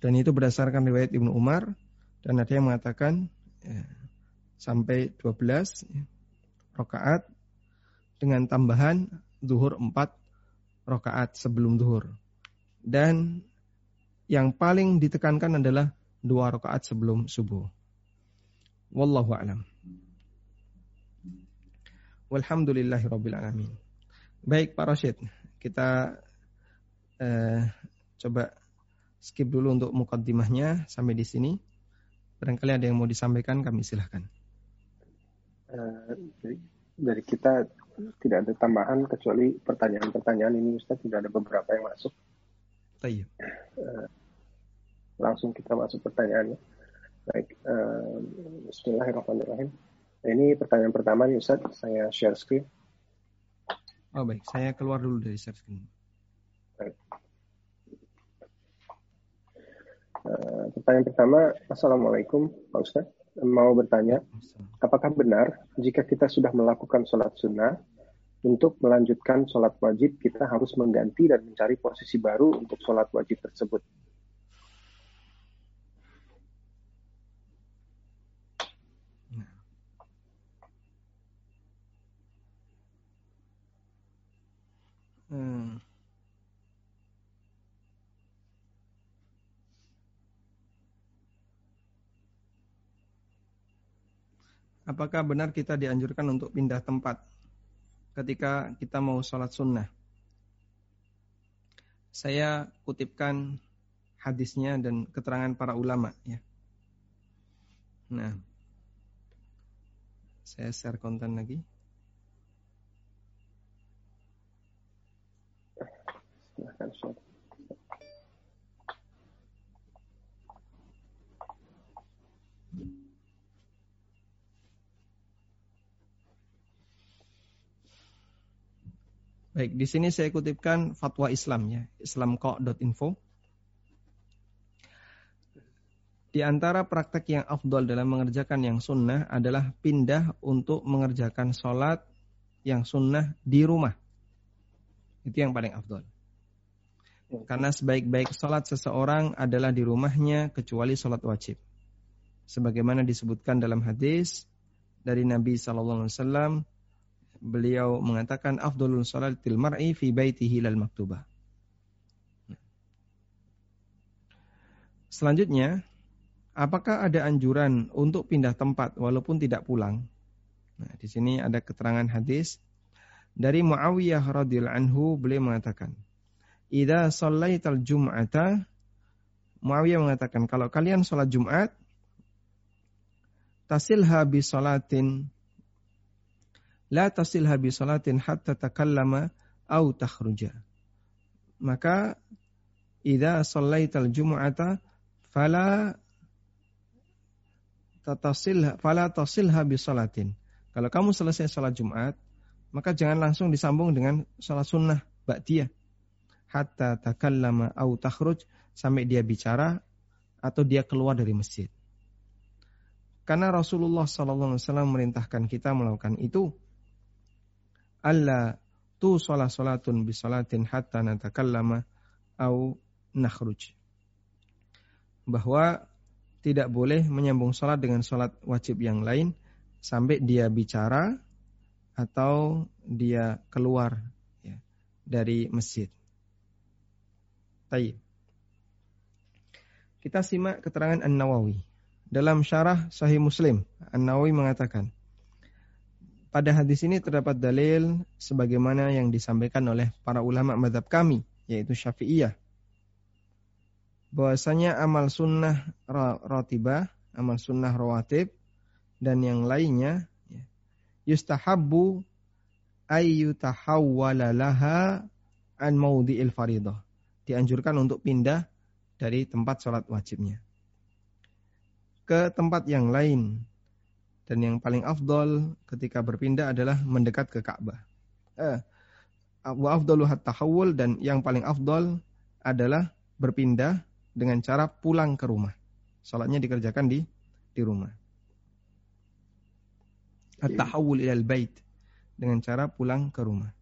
dan itu berdasarkan riwayat Ibnu Umar dan ada yang mengatakan ya, sampai 12 ya, rakaat dengan tambahan zuhur 4 rakaat sebelum zuhur. Dan yang paling ditekankan adalah dua rakaat sebelum subuh. Wallahu a'lam. Walhamdulillahirabbil alamin. Baik Pak Rashid, kita eh, coba skip dulu untuk mukaddimahnya sampai di sini. Barangkali ada yang mau disampaikan, kami silahkan. Uh, dari, dari kita tidak ada tambahan kecuali pertanyaan-pertanyaan ini Ustaz tidak ada beberapa yang masuk. Tayyip. Uh, langsung kita masuk pertanyaannya. Baik, uh, Bismillahirrahmanirrahim. Ini pertanyaan pertama nih Ustaz, saya share screen. Oh baik, saya keluar dulu dari share screen. Baik. Uh, pertanyaan pertama, Assalamualaikum Pak Ustaz. Mau bertanya, apakah benar jika kita sudah melakukan sholat sunnah, untuk melanjutkan sholat wajib kita harus mengganti dan mencari posisi baru untuk sholat wajib tersebut? Apakah benar kita dianjurkan untuk pindah tempat ketika kita mau sholat sunnah? Saya kutipkan hadisnya dan keterangan para ulama ya. Nah, saya share konten lagi. silahkan Baik, di sini saya kutipkan fatwa Islam ya, islamko.info. Di antara praktek yang afdol dalam mengerjakan yang sunnah adalah pindah untuk mengerjakan sholat yang sunnah di rumah. Itu yang paling afdol. Karena sebaik-baik sholat seseorang adalah di rumahnya kecuali sholat wajib. Sebagaimana disebutkan dalam hadis dari Nabi Sallallahu Alaihi Wasallam, beliau mengatakan afdolul til mar'i fi baitihi lal maktubah. Selanjutnya, apakah ada anjuran untuk pindah tempat walaupun tidak pulang? Nah, di sini ada keterangan hadis dari Muawiyah radhiyallahu anhu beliau mengatakan, Ida shallaital jum'ata Muawiyah mengatakan kalau kalian sholat Jumat tasilha bi salatin la tasilha bi salatin hatta takallama au takhruja. Maka idza shallaital jumu'ata fala tatasil fala tasilha bi salatin. Kalau kamu selesai salat Jumat, maka jangan langsung disambung dengan salat sunnah ba'diyah. Hatta takallama au takhruj sampai dia bicara atau dia keluar dari masjid. Karena Rasulullah SAW merintahkan kita melakukan itu. Allah tu salat salatun bi salatin hatta natakallama au nakhruj. Bahwa tidak boleh menyambung salat dengan salat wajib yang lain sampai dia bicara atau dia keluar ya, dari masjid. Tayyib. Kita simak keterangan An-Nawawi. Dalam syarah Sahih Muslim, An-Nawawi mengatakan, pada hadis ini terdapat dalil sebagaimana yang disampaikan oleh para ulama madhab kami, yaitu Syafi'iyah. Bahwasanya amal sunnah ratibah, amal sunnah rawatib, dan yang lainnya, ya, yustahabbu ayyutahawwala laha an maudhi'il faridah. Dianjurkan untuk pindah dari tempat sholat wajibnya ke tempat yang lain. Dan yang paling afdol ketika berpindah adalah mendekat ke Ka'bah. Eh, wa afdalu tahawul dan yang paling afdol adalah berpindah dengan cara pulang ke rumah. Salatnya dikerjakan di di rumah. At-tahawul ilal bait dengan cara pulang ke rumah.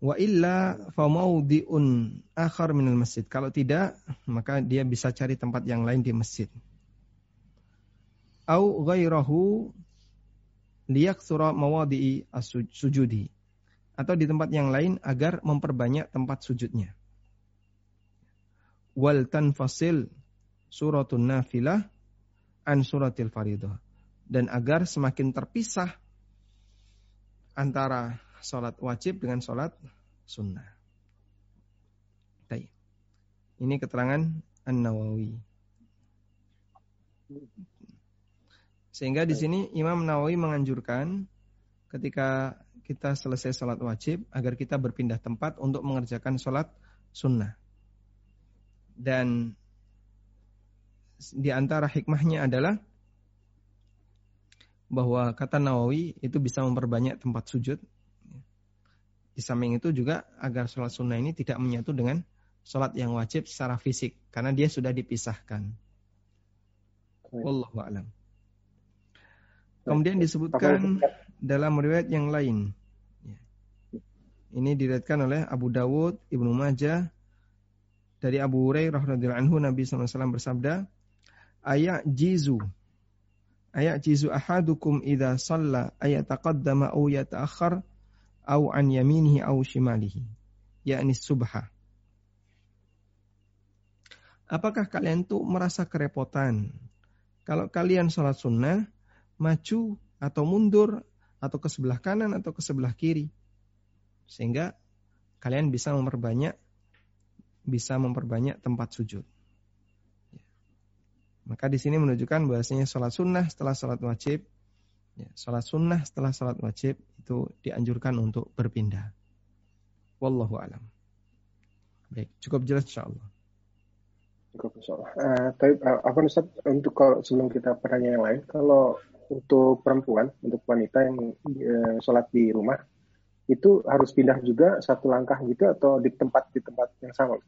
Wa illa famaudiun akhar minal masjid. Kalau tidak, maka dia bisa cari tempat yang lain di masjid. Au ghairahu liyaksura mawadi'i sujudi. Atau di tempat yang lain agar memperbanyak tempat sujudnya. Wal tanfasil suratun nafilah an suratil faridah. Dan agar semakin terpisah antara sholat wajib dengan sholat sunnah. Ini keterangan An-Nawawi. Sehingga di sini Imam Nawawi menganjurkan ketika kita selesai sholat wajib agar kita berpindah tempat untuk mengerjakan sholat sunnah. Dan di antara hikmahnya adalah bahwa kata Nawawi itu bisa memperbanyak tempat sujud. Di samping itu juga agar sholat sunnah ini tidak menyatu dengan sholat yang wajib secara fisik. Karena dia sudah dipisahkan. Wallahu a'lam. Kemudian disebutkan dalam riwayat yang lain. Ya. Ini diriwayatkan oleh Abu Dawud, Ibnu Majah, dari Abu Hurairah radhiyallahu anhu Nabi SAW bersabda, "Ayak jizu ayat jizu ahadukum idza shalla ayataqaddama aw yata'akhkhar aw an yaminihi aw shimalihi. Yakni subha. Apakah kalian tuh merasa kerepotan? Kalau kalian sholat sunnah maju atau mundur atau ke sebelah kanan atau ke sebelah kiri sehingga kalian bisa memperbanyak bisa memperbanyak tempat sujud. Maka di sini menunjukkan bahwasanya sholat sunnah setelah sholat wajib, ya, sholat sunnah setelah sholat wajib itu dianjurkan untuk berpindah. Wallahu alam. Baik, cukup jelas insya Allah. Cukup insya Allah. Uh, tapi uh, apa Ustaz, untuk kalau sebelum kita pertanyaan yang lain, kalau untuk perempuan, untuk wanita yang uh, sholat di rumah, itu harus pindah juga satu langkah gitu atau di tempat di tempat yang sama?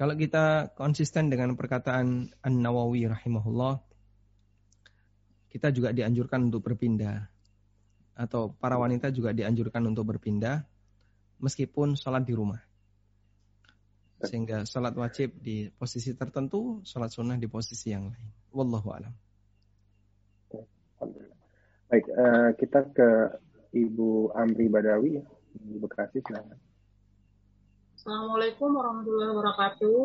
Kalau kita konsisten dengan perkataan An-Nawawi rahimahullah, kita juga dianjurkan untuk berpindah. Atau para wanita juga dianjurkan untuk berpindah meskipun sholat di rumah. Sehingga sholat wajib di posisi tertentu, sholat sunnah di posisi yang lain. Wallahu alam. Baik, uh, kita ke Ibu Amri Badawi di Bekasi, silahkan. Assalamualaikum warahmatullahi wabarakatuh.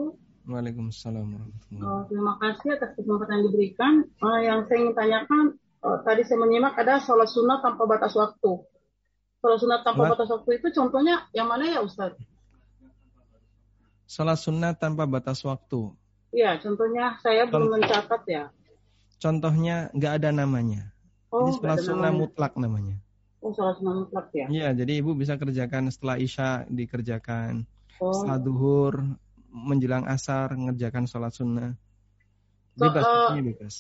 Waalaikumsalam warahmatullahi wabarakatuh. Uh, terima kasih atas kesempatan yang diberikan. Uh, yang saya ingin tanyakan, uh, tadi saya menyimak ada sholat sunnah tanpa batas waktu. Sholat sunnah tanpa What? batas waktu itu contohnya yang mana ya Ustaz? Sholat sunnah tanpa batas waktu. Iya, contohnya saya Contoh, belum mencatat ya. Contohnya nggak ada namanya. Oh, Ini sholat sunnah mutlak namanya. Oh, sholat sunnah mutlak ya? Iya, jadi ibu bisa kerjakan setelah isya dikerjakan. Oh. Setelah duhur, menjelang asar, ngerjakan sholat sunnah. Bebas, so, uh, bebas.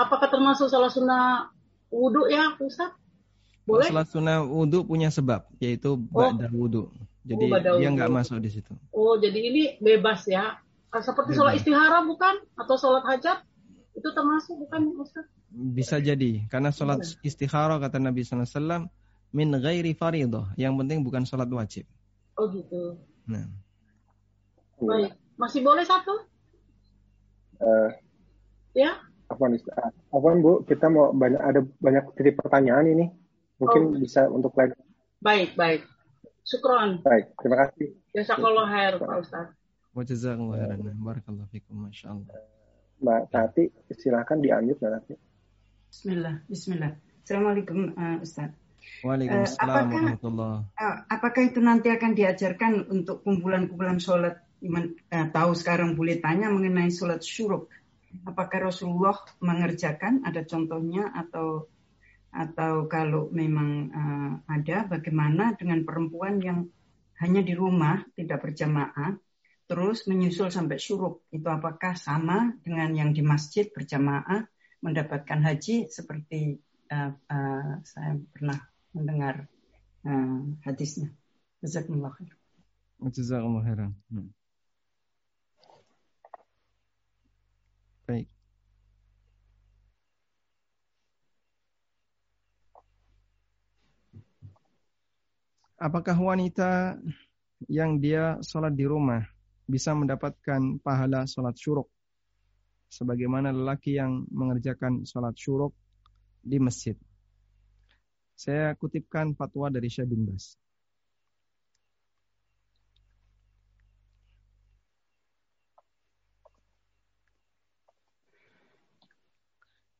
Apakah termasuk sholat sunnah wudhu ya, Ustaz? Boleh? Sholat sunnah wudhu punya sebab, yaitu oh. wudhu. Jadi oh, dia nggak masuk di situ. Oh, jadi ini bebas ya? Seperti bebas. sholat istihara bukan? Atau sholat hajat? Itu termasuk bukan Ustaz? Bisa jadi, karena sholat istihara kata Nabi SAW, min ghairi faridah. Yang penting bukan sholat wajib. Oh gitu. Nah. Baik, masih boleh satu? Uh, ya. Apa nih? Apa Bu? Kita mau banyak ada banyak titik pertanyaan ini. Mungkin oh. bisa untuk lain. Baik, baik. Syukron. Baik, terima kasih. Jazakallah khair, Pak Ustaz. Wa jazakallahu khairan. Barakallahu fikum, masyaallah. Mbak Tati, silakan diambil Mbak Bismillah, bismillah. Assalamualaikum uh, Ustaz. Waalaikumsalam uh, apakah, uh, apakah itu nanti akan diajarkan untuk kumpulan-kumpulan sholat uh, tahu sekarang boleh tanya mengenai sholat syuruk. Apakah Rasulullah mengerjakan? Ada contohnya atau atau kalau memang uh, ada bagaimana dengan perempuan yang hanya di rumah tidak berjamaah terus menyusul sampai syuruk itu apakah sama dengan yang di masjid berjamaah mendapatkan haji seperti uh, uh, saya pernah mendengar uh, hadisnya. Jazakumullah khair. Khairan. Hmm. baik. Apakah wanita yang dia sholat di rumah bisa mendapatkan pahala sholat syuruk sebagaimana lelaki yang mengerjakan sholat syuruk di masjid. Saya kutipkan fatwa dari Syekh bin Bas.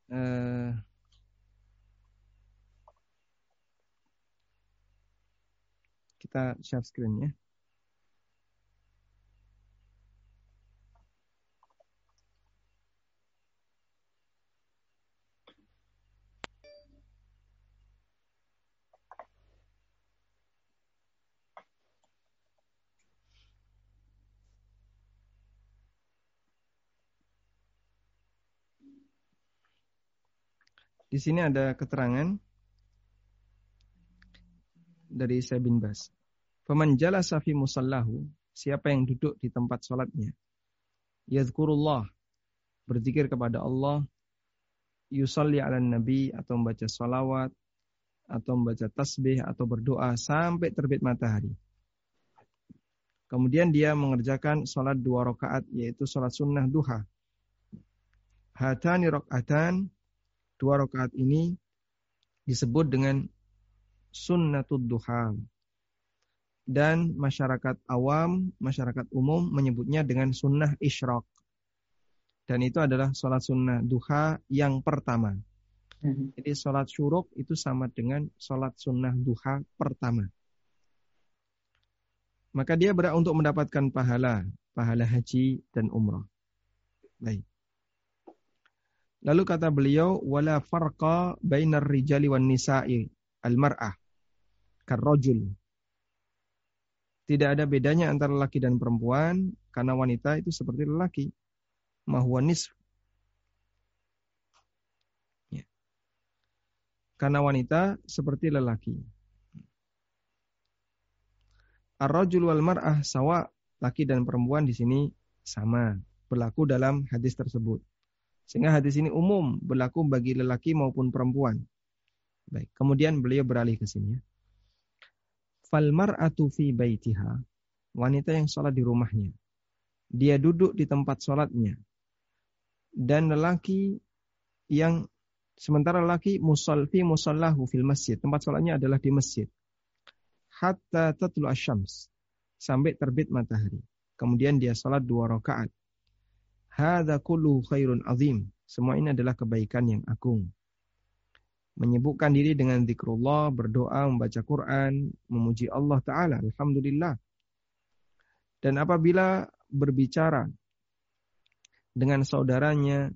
Uh, kita share screen ya. Di sini ada keterangan dari Syekh bin Bas. Faman jalasa fi musallahu, siapa yang duduk di tempat salatnya, yadhkurullah, berzikir kepada Allah, yusalli ala nabi atau membaca salawat atau membaca tasbih atau berdoa sampai terbit matahari. Kemudian dia mengerjakan sholat dua rakaat yaitu sholat sunnah duha. Hatani rakaatan dua rakaat ini disebut dengan sunnatud duha dan masyarakat awam, masyarakat umum menyebutnya dengan sunnah isyraq. Dan itu adalah sholat sunnah duha yang pertama. Hmm. Jadi sholat syuruk itu sama dengan sholat sunnah duha pertama. Maka dia berhak untuk mendapatkan pahala, pahala haji dan umrah. Baik. Lalu kata beliau, wala farqa bainar rijali wan nisa'i al-mar'ah karrojul tidak ada bedanya antara laki dan perempuan karena wanita itu seperti lelaki. Mahuwa nisf. Ya. Karena wanita seperti lelaki. Ar-rajul wal mar'ah sawa, laki dan perempuan di sini sama, berlaku dalam hadis tersebut. Sehingga hadis ini umum, berlaku bagi lelaki maupun perempuan. Baik, kemudian beliau beralih ke sini ya falmar mar'atu fi baitiha. Wanita yang sholat di rumahnya. Dia duduk di tempat sholatnya. Dan lelaki yang sementara lelaki musalfi musallahu fil masjid. Tempat sholatnya adalah di masjid. Hatta tatlu asyams. Sampai terbit matahari. Kemudian dia sholat dua rakaat. Hada kullu khairun azim. Semua ini adalah kebaikan yang agung menyibukkan diri dengan zikrullah, berdoa, membaca Quran, memuji Allah Ta'ala. Alhamdulillah. Dan apabila berbicara dengan saudaranya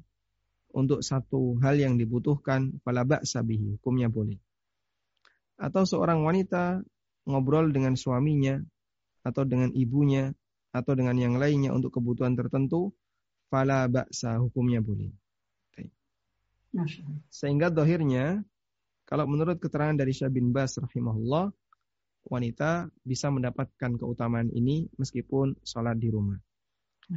untuk satu hal yang dibutuhkan, fala ba'sa hukumnya boleh. Atau seorang wanita ngobrol dengan suaminya atau dengan ibunya atau dengan yang lainnya untuk kebutuhan tertentu, fala ba'sa hukumnya boleh. Sehingga dohirnya, kalau menurut keterangan dari Syah bin Bas rahimahullah, wanita bisa mendapatkan keutamaan ini meskipun sholat di rumah.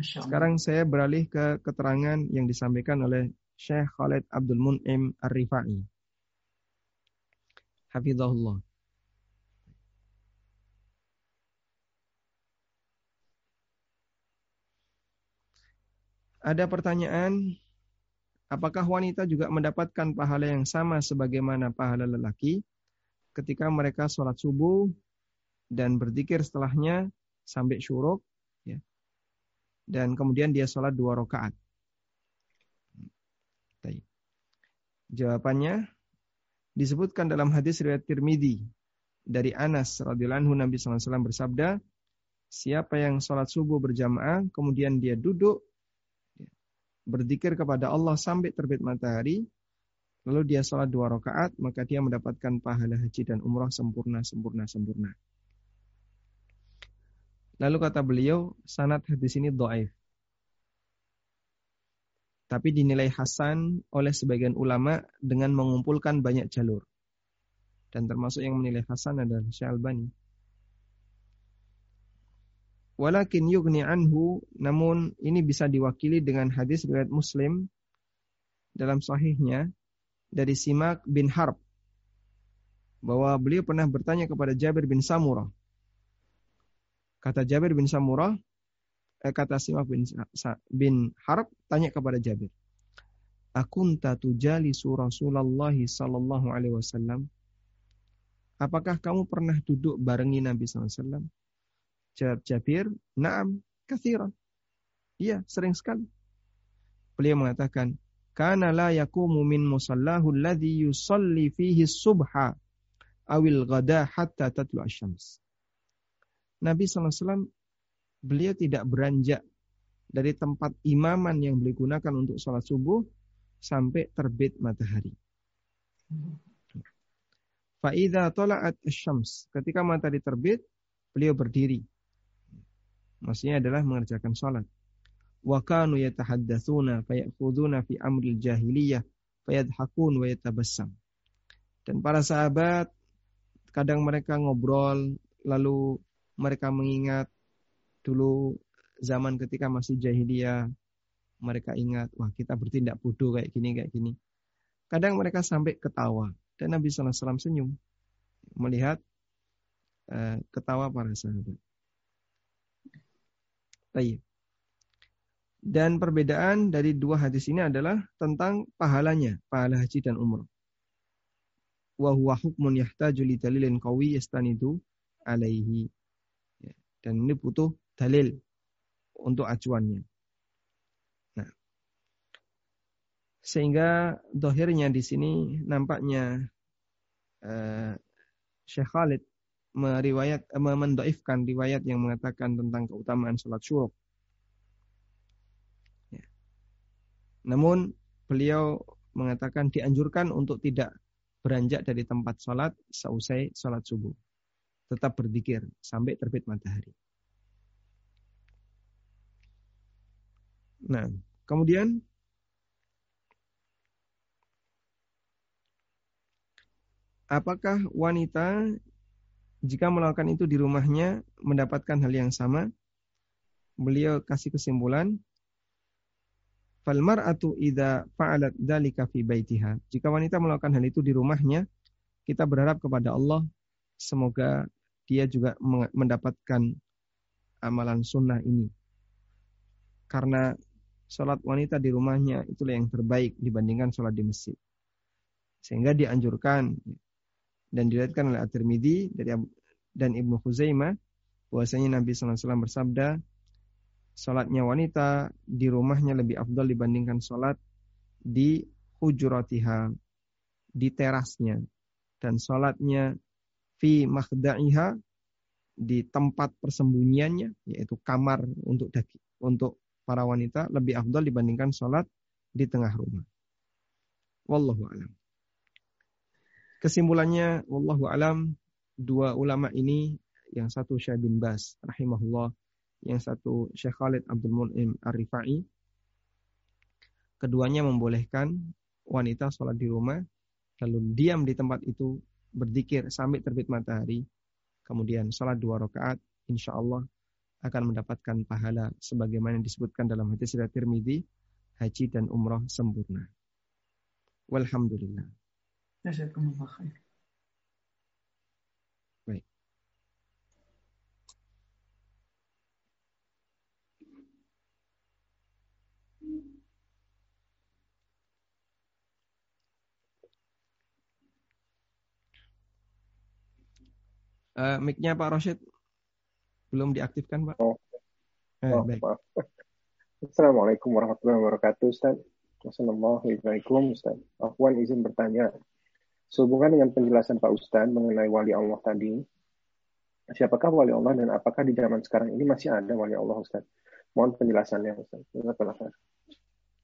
Sekarang saya beralih ke keterangan yang disampaikan oleh Syekh Khalid Abdul Mun'im Ar-Rifai. Hafizahullah. Ada pertanyaan, apakah wanita juga mendapatkan pahala yang sama sebagaimana pahala lelaki ketika mereka sholat subuh dan berzikir setelahnya sampai syuruk, ya. dan kemudian dia sholat dua rakaat. Jawabannya disebutkan dalam hadis riwayat Tirmidzi dari Anas radhiyallahu anhu Nabi SAW bersabda, siapa yang sholat subuh berjamaah kemudian dia duduk berzikir kepada Allah sampai terbit matahari, lalu dia sholat dua rakaat, maka dia mendapatkan pahala haji dan umrah sempurna, sempurna, sempurna. Lalu kata beliau, sanad hadis ini doaif tapi dinilai hasan oleh sebagian ulama dengan mengumpulkan banyak jalur. Dan termasuk yang menilai hasan adalah Syekh Albani. Walakin yugni anhu, namun ini bisa diwakili dengan hadis riwayat Muslim dalam sahihnya dari Simak bin Harb bahwa beliau pernah bertanya kepada Jabir bin Samurah. Kata Jabir bin Samurah, eh, kata Simak bin, bin Harb tanya kepada Jabir. Akunta tujalisu Rasulullah sallallahu alaihi wasallam? Apakah kamu pernah duduk barengi Nabi SAW? Jawab Jabir, Naam, kathiran. Iya, sering sekali. Beliau mengatakan, Kana la yakumu min musallahu alladhi yusalli fihi subha awil ghada hatta tatlu asyams. Nabi SAW beliau tidak beranjak dari tempat imaman yang beliau gunakan untuk sholat subuh sampai terbit matahari. Fa'idha tola'at syams. Ketika matahari terbit, beliau berdiri. Maksudnya adalah mengerjakan sholat. Wa kanu yatahaddathuna fayakhuduna fi amril jahiliyah fayadhakun wa yatabassam. Dan para sahabat kadang mereka ngobrol lalu mereka mengingat dulu zaman ketika masih jahiliyah mereka ingat wah kita bertindak bodoh kayak gini kayak gini kadang mereka sampai ketawa dan Nabi SAW senyum melihat uh, ketawa para sahabat. Dan perbedaan dari dua hadis ini adalah tentang pahalanya, pahala haji dan umrah. Wa huwa hukmun yahtaju li dalilin qawi yastanidu alaihi. Ya, dan ini butuh dalil untuk acuannya. Nah, sehingga dohirnya di sini nampaknya uh, Syekh Khalid meriwayat uh, mendoifkan riwayat yang mengatakan tentang keutamaan sholat syuruk. Ya. Namun beliau mengatakan dianjurkan untuk tidak beranjak dari tempat sholat seusai sholat subuh. Tetap berzikir sampai terbit matahari. Nah, kemudian apakah wanita jika melakukan itu di rumahnya mendapatkan hal yang sama? Beliau kasih kesimpulan Fal mar'atu idza fa'alat dzalika fi baitiha. Jika wanita melakukan hal itu di rumahnya, kita berharap kepada Allah semoga dia juga mendapatkan amalan sunnah ini. Karena sholat wanita di rumahnya itulah yang terbaik dibandingkan sholat di masjid. Sehingga dianjurkan dan dilihatkan oleh At-Tirmidzi dari dan Ibnu Khuzaimah bahwasanya Nabi SAW bersabda sholatnya wanita di rumahnya lebih afdal dibandingkan sholat di hujuratiha di terasnya dan sholatnya fi makhda'iha di tempat persembunyiannya yaitu kamar untuk daki, untuk para wanita lebih afdol dibandingkan sholat di tengah rumah. Wallahu alam. Kesimpulannya, wallahu alam, dua ulama ini, yang satu Syekh bin Bas, rahimahullah, yang satu Syekh Khalid Abdul Mun'im Ar-Rifai, keduanya membolehkan wanita sholat di rumah, lalu diam di tempat itu, berzikir sampai terbit matahari, kemudian sholat dua rakaat, insya Allah akan mendapatkan pahala sebagaimana disebutkan dalam hadis riwayat Tirmidzi, haji dan umrah sempurna. Walhamdulillah. Jazakumullah khair. Baik. Uh, mic-nya Pak Roshid belum diaktifkan, Pak? Oh, eh, oh baik. maaf. Assalamualaikum warahmatullahi wabarakatuh, Ustaz. Assalamualaikum, Ustaz. Afwan izin bertanya. Sehubungan dengan penjelasan Pak Ustadz mengenai wali Allah tadi, siapakah wali Allah dan apakah di zaman sekarang ini masih ada wali Allah Ustaz? Mohon penjelasannya Ustaz.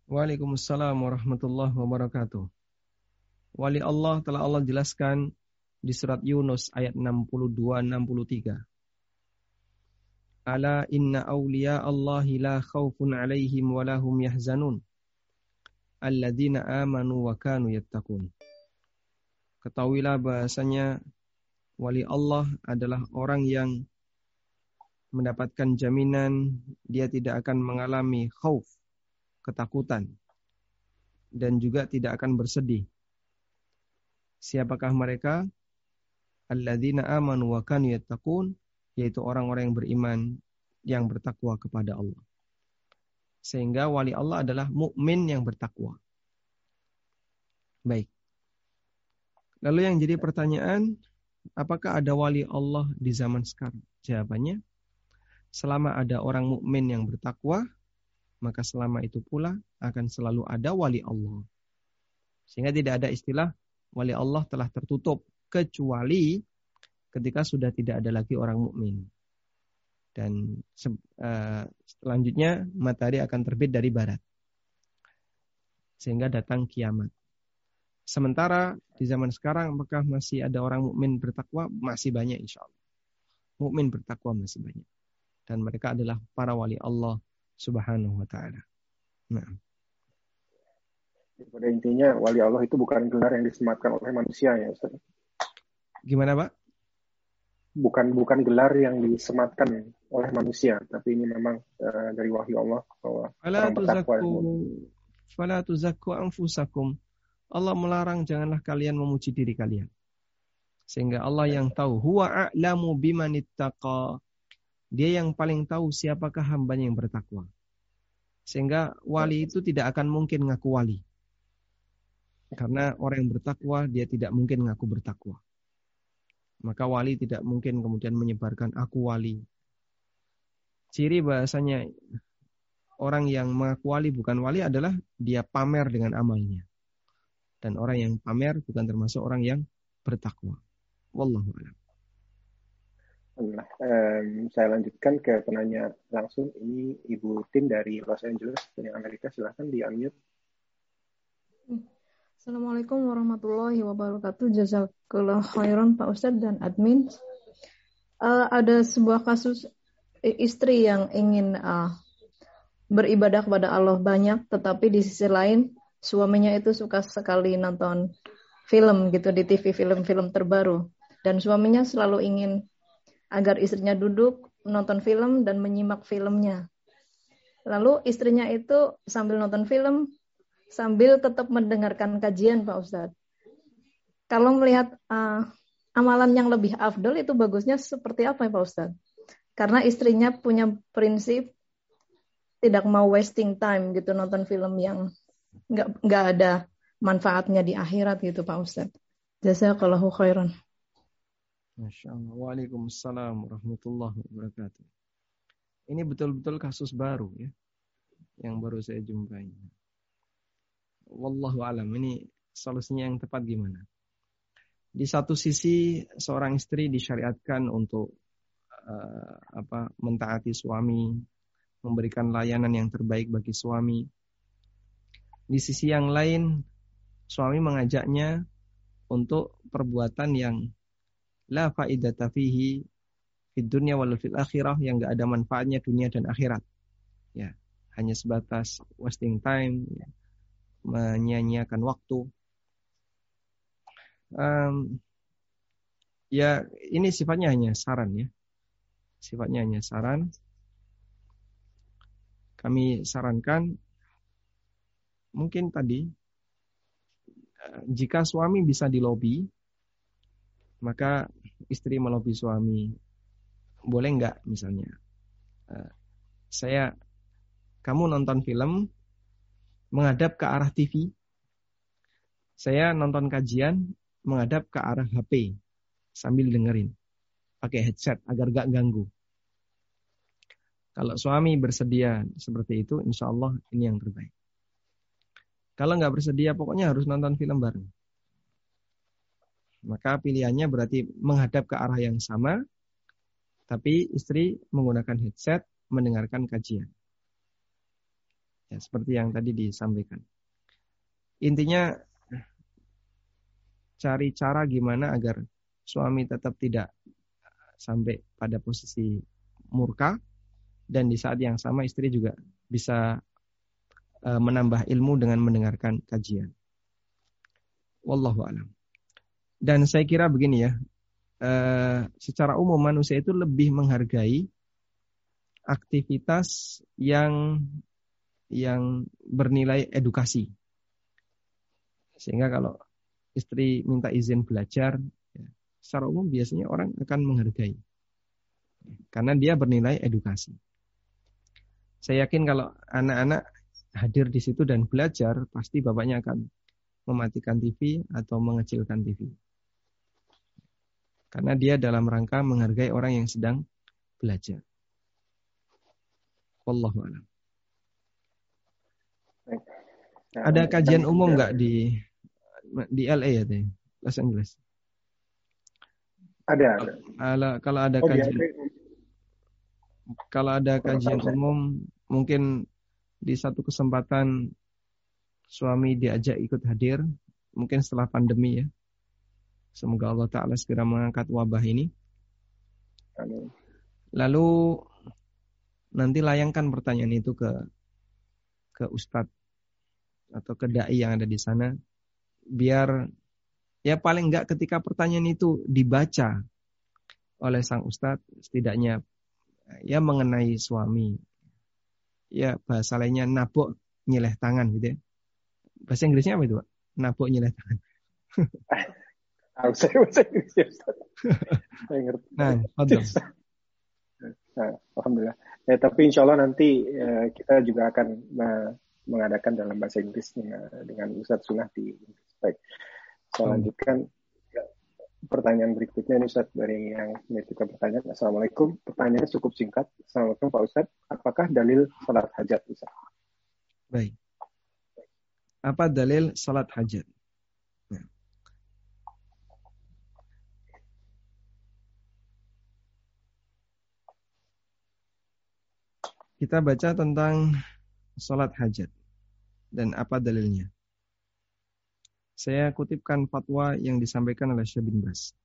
Waalaikumsalam warahmatullahi wabarakatuh. Wali Allah telah Allah jelaskan di surat Yunus ayat 62-63. Ala inna awliya Allahi la khawfun alaihim wa lahum yahzanun. Alladzina amanu wa kanu yattaqun. Ketahuilah bahasanya wali Allah adalah orang yang mendapatkan jaminan dia tidak akan mengalami khauf, ketakutan dan juga tidak akan bersedih. Siapakah mereka? Alladzina amanu wa kanu yattaqun, yaitu orang-orang yang beriman yang bertakwa kepada Allah. Sehingga wali Allah adalah mukmin yang bertakwa. Baik. Lalu yang jadi pertanyaan, apakah ada wali Allah di zaman sekarang? Jawabannya, selama ada orang mukmin yang bertakwa, maka selama itu pula akan selalu ada wali Allah. Sehingga tidak ada istilah wali Allah telah tertutup kecuali ketika sudah tidak ada lagi orang mukmin. Dan uh, selanjutnya matahari akan terbit dari barat. Sehingga datang kiamat. Sementara di zaman sekarang apakah masih ada orang mukmin bertakwa? Masih banyak insya Allah. Mukmin bertakwa masih banyak. Dan mereka adalah para wali Allah subhanahu wa ta'ala. Nah. Pada intinya wali Allah itu bukan gelar yang disematkan oleh manusia ya Ustaz. Gimana Pak? Bukan bukan gelar yang disematkan oleh manusia, tapi ini memang uh, dari wahyu Allah bahwa Fala tuzakku, fala tuzakku anfusakum Allah melarang janganlah kalian memuji diri kalian. Sehingga Allah yang tahu huwa a'lamu bimanittaqa. Dia yang paling tahu siapakah hambanya yang bertakwa. Sehingga wali itu tidak akan mungkin ngaku wali. Karena orang yang bertakwa dia tidak mungkin ngaku bertakwa. Maka wali tidak mungkin kemudian menyebarkan aku wali. Ciri bahasanya orang yang mengaku wali bukan wali adalah dia pamer dengan amalnya. Dan orang yang pamer bukan termasuk orang yang bertakwa. Wallahu a'lam. Nah, um, saya lanjutkan ke penanya langsung. Ini Ibu Tim dari Los Angeles, dari Amerika. Silahkan di unmute. Assalamualaikum warahmatullahi wabarakatuh. Jazakallah khairan Pak Ustadz dan admin. Uh, ada sebuah kasus istri yang ingin uh, beribadah kepada Allah banyak, tetapi di sisi lain suaminya itu suka sekali nonton film gitu di TV film-film terbaru dan suaminya selalu ingin agar istrinya duduk nonton film dan menyimak filmnya. Lalu istrinya itu sambil nonton film sambil tetap mendengarkan kajian Pak Ustadz. Kalau melihat uh, amalan yang lebih afdol itu bagusnya seperti apa ya Pak Ustadz? Karena istrinya punya prinsip tidak mau wasting time gitu nonton film yang nggak nggak ada manfaatnya di akhirat gitu Pak Ustadz. Jazakallahu khairan. Masya Allah. Waalaikumsalam warahmatullahi wabarakatuh. Ini betul-betul kasus baru ya. Yang baru saya jumpai. Wallahu alam. Ini solusinya yang tepat gimana? Di satu sisi seorang istri disyariatkan untuk uh, apa mentaati suami, memberikan layanan yang terbaik bagi suami. Di sisi yang lain, suami mengajaknya untuk perbuatan yang la faidata fihi fid dunya wal fil akhirah yang enggak ada manfaatnya dunia dan akhirat. Ya, hanya sebatas wasting time, ya, menyia-nyiakan waktu. Um, ya ini sifatnya hanya saran ya. Sifatnya hanya saran. Kami sarankan mungkin tadi eh, jika suami bisa dilobi maka istri melobi suami boleh nggak misalnya eh, saya kamu nonton film menghadap ke arah TV saya nonton kajian menghadap ke arah HP sambil dengerin pakai headset agar gak ganggu. Kalau suami bersedia seperti itu, insya Allah ini yang terbaik. Kalau nggak bersedia, pokoknya harus nonton film bareng. Maka pilihannya berarti menghadap ke arah yang sama, tapi istri menggunakan headset mendengarkan kajian. Ya, seperti yang tadi disampaikan. Intinya cari cara gimana agar suami tetap tidak sampai pada posisi murka dan di saat yang sama istri juga bisa menambah ilmu dengan mendengarkan kajian. Wallahu alam. Dan saya kira begini ya, e, secara umum manusia itu lebih menghargai aktivitas yang yang bernilai edukasi. Sehingga kalau istri minta izin belajar, secara umum biasanya orang akan menghargai. Karena dia bernilai edukasi. Saya yakin kalau anak-anak hadir di situ dan belajar, pasti bapaknya akan mematikan TV atau mengecilkan TV. Karena dia dalam rangka menghargai orang yang sedang belajar. Wallahu a'lam. Ada kajian umum nggak di di LA ya, Los Angeles? Ada, ada. Kalau, kalau ada oh, kajian kalau ada kajian umum mungkin di satu kesempatan suami diajak ikut hadir mungkin setelah pandemi ya. Semoga Allah taala segera mengangkat wabah ini. Lalu nanti layangkan pertanyaan itu ke ke ustadz atau ke dai yang ada di sana biar Ya paling enggak ketika pertanyaan itu dibaca oleh sang ustadz, setidaknya ya mengenai suami. Ya bahasa lainnya nabok nyeleh tangan gitu ya. Bahasa Inggrisnya apa itu Pak? Nabok nyeleh tangan. saya bahasa Inggris ya Saya ngerti. Nah, betul. Nah, Alhamdulillah. Ya, tapi insya Allah nanti ya, kita juga akan mengadakan dalam bahasa Inggris dengan, Ustadz Sunnah di Baik. Saya hmm. lanjutkan pertanyaan berikutnya ini Ustaz dari yang menitipkan pertanyaan. Assalamualaikum. Pertanyaannya cukup singkat. Assalamualaikum Pak Ustaz. Apakah dalil salat hajat Ustaz? Baik. Apa dalil salat hajat? Ya. Kita baca tentang salat hajat dan apa dalilnya. Saya kutipkan fatwa yang disampaikan oleh Syekh bin Bas.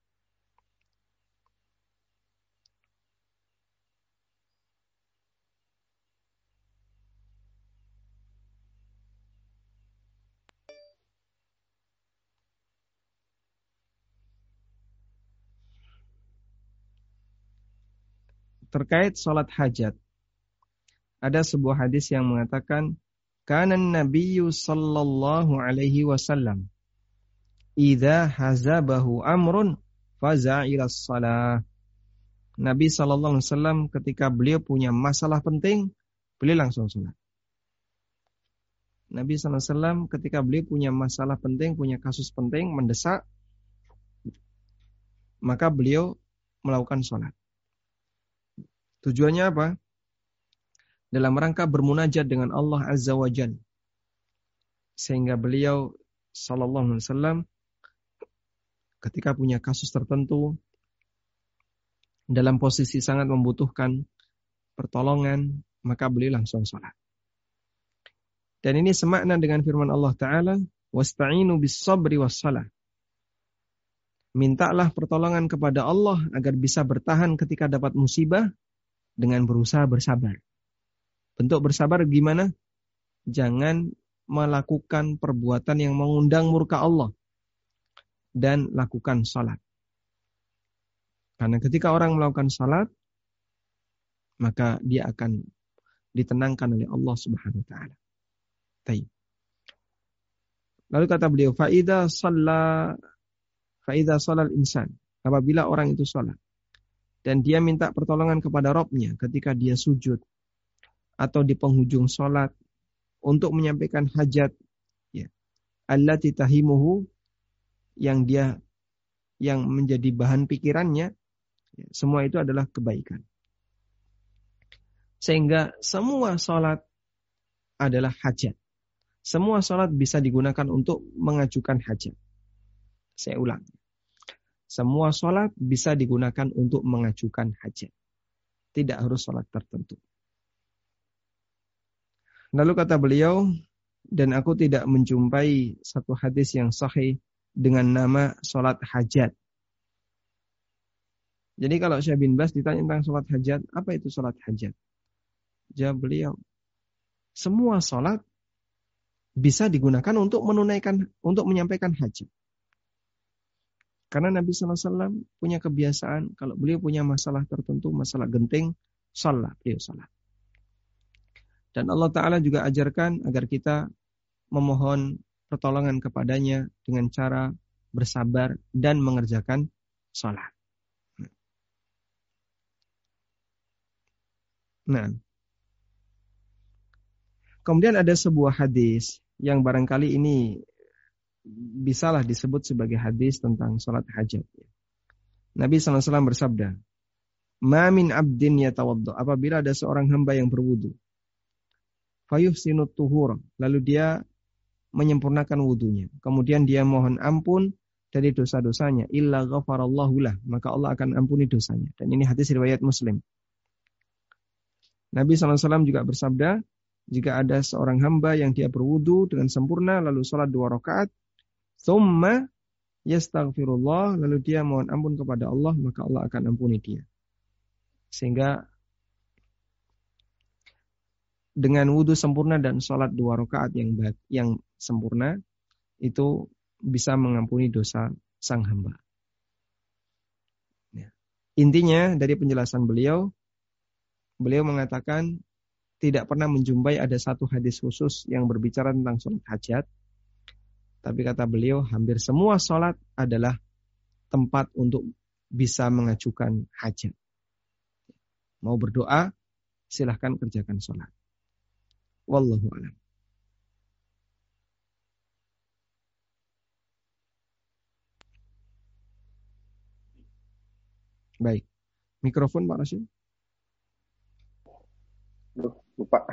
terkait sholat hajat. Ada sebuah hadis yang mengatakan, Kanan Nabiyu sallallahu alaihi wasallam idza hazabahu amrun faza'ila salah. Nabi sallallahu alaihi wasallam ketika beliau punya masalah penting, beliau langsung salat. Nabi sallallahu alaihi wasallam ketika beliau punya masalah penting, punya kasus penting mendesak, maka beliau melakukan sholat. Tujuannya apa? Dalam rangka bermunajat dengan Allah Azza wa. Sehingga beliau Sallallahu Alaihi Wasallam ketika punya kasus tertentu dalam posisi sangat membutuhkan pertolongan, maka beliau langsung sholat. Dan ini semakna dengan firman Allah Ta'ala, Wasta'inu bis sabri was salah. Mintalah pertolongan kepada Allah agar bisa bertahan ketika dapat musibah dengan berusaha bersabar. Bentuk bersabar gimana? Jangan melakukan perbuatan yang mengundang murka Allah. Dan lakukan salat. Karena ketika orang melakukan salat, maka dia akan ditenangkan oleh Allah Subhanahu wa taala. Taib. Lalu kata beliau, faida salla faida salal insan. Apabila orang itu salat dan dia minta pertolongan kepada Robnya ketika dia sujud atau di penghujung salat untuk menyampaikan hajat ya Allah titahimuhu yang dia yang menjadi bahan pikirannya ya, semua itu adalah kebaikan. Sehingga semua sholat adalah hajat. Semua sholat bisa digunakan untuk mengajukan hajat. Saya ulang. Semua sholat bisa digunakan untuk mengajukan hajat. Tidak harus sholat tertentu. Lalu kata beliau, dan aku tidak menjumpai satu hadis yang sahih dengan nama sholat hajat. Jadi kalau Syekh bin Bas ditanya tentang sholat hajat, apa itu sholat hajat? Jawab beliau, semua sholat bisa digunakan untuk menunaikan, untuk menyampaikan hajat. Karena Nabi SAW punya kebiasaan, kalau beliau punya masalah tertentu, masalah genting, sholat, beliau sholat. Dan Allah Ta'ala juga ajarkan agar kita memohon pertolongan kepadanya dengan cara bersabar dan mengerjakan sholat. Nah, kemudian ada sebuah hadis yang barangkali ini bisalah disebut sebagai hadis tentang sholat hajat. Nabi SAW bersabda, Ma min abdin yatawaddu. Apabila ada seorang hamba yang berwudu fayuhsinut tuhur. Lalu dia menyempurnakan wudhunya. Kemudian dia mohon ampun dari dosa-dosanya. Illa ghafarallahu lah. Maka Allah akan ampuni dosanya. Dan ini hadis riwayat muslim. Nabi SAW juga bersabda, jika ada seorang hamba yang dia berwudu dengan sempurna, lalu sholat dua rakaat, thumma yastaghfirullah, lalu dia mohon ampun kepada Allah, maka Allah akan ampuni dia. Sehingga dengan wudhu sempurna dan sholat dua rakaat yang yang sempurna itu bisa mengampuni dosa sang hamba. Ya. Intinya dari penjelasan beliau, beliau mengatakan tidak pernah menjumpai ada satu hadis khusus yang berbicara tentang sholat hajat. Tapi kata beliau, hampir semua sholat adalah tempat untuk bisa mengajukan hajat. Mau berdoa, silahkan kerjakan sholat. Wallahu a'lam. Baik. Mikrofon Pak Rasul. lupa.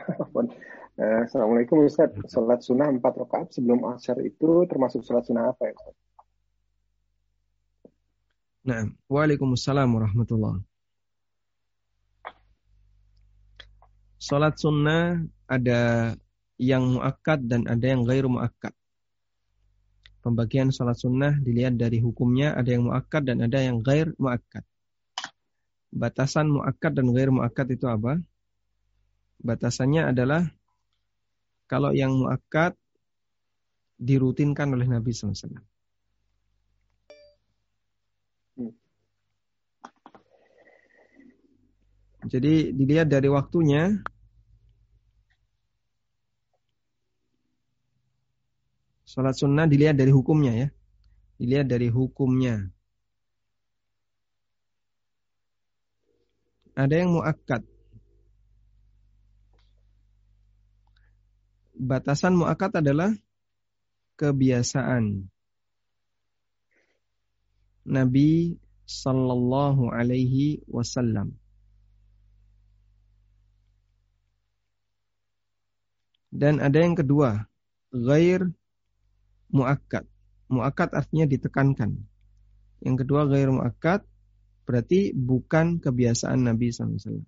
Eh, Assalamualaikum Ustaz. Salat sunnah empat rakaat sebelum asar itu termasuk salat sunnah apa ya Ustaz? Nah, Waalaikumsalam warahmatullahi Salat sunnah ada yang muakkad dan ada yang gairu muakkad. Pembagian salat sunnah dilihat dari hukumnya ada yang muakkad dan ada yang gair muakkad. Batasan muakkad dan gair muakkad itu apa? Batasannya adalah kalau yang muakkad dirutinkan oleh Nabi SAW. Jadi dilihat dari waktunya Sholat sunnah dilihat dari hukumnya ya. Dilihat dari hukumnya. Ada yang muakkad. Batasan muakkad adalah kebiasaan. Nabi sallallahu alaihi wasallam. Dan ada yang kedua, ghair muakkad. Muakkad artinya ditekankan. Yang kedua gair muakkad berarti bukan kebiasaan Nabi SAW.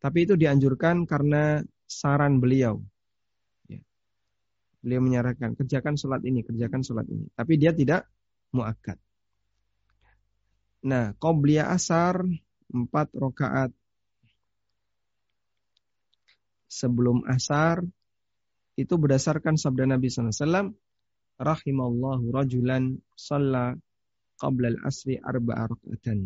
Tapi itu dianjurkan karena saran beliau. Ya. Beliau menyarankan, kerjakan sholat ini, kerjakan sholat ini. Tapi dia tidak muakkad. Nah, qobliyah asar, empat rokaat sebelum asar, itu berdasarkan sabda Nabi SAW, rahimallahu rajulan salla qabla al-asri arba'a raka'atan.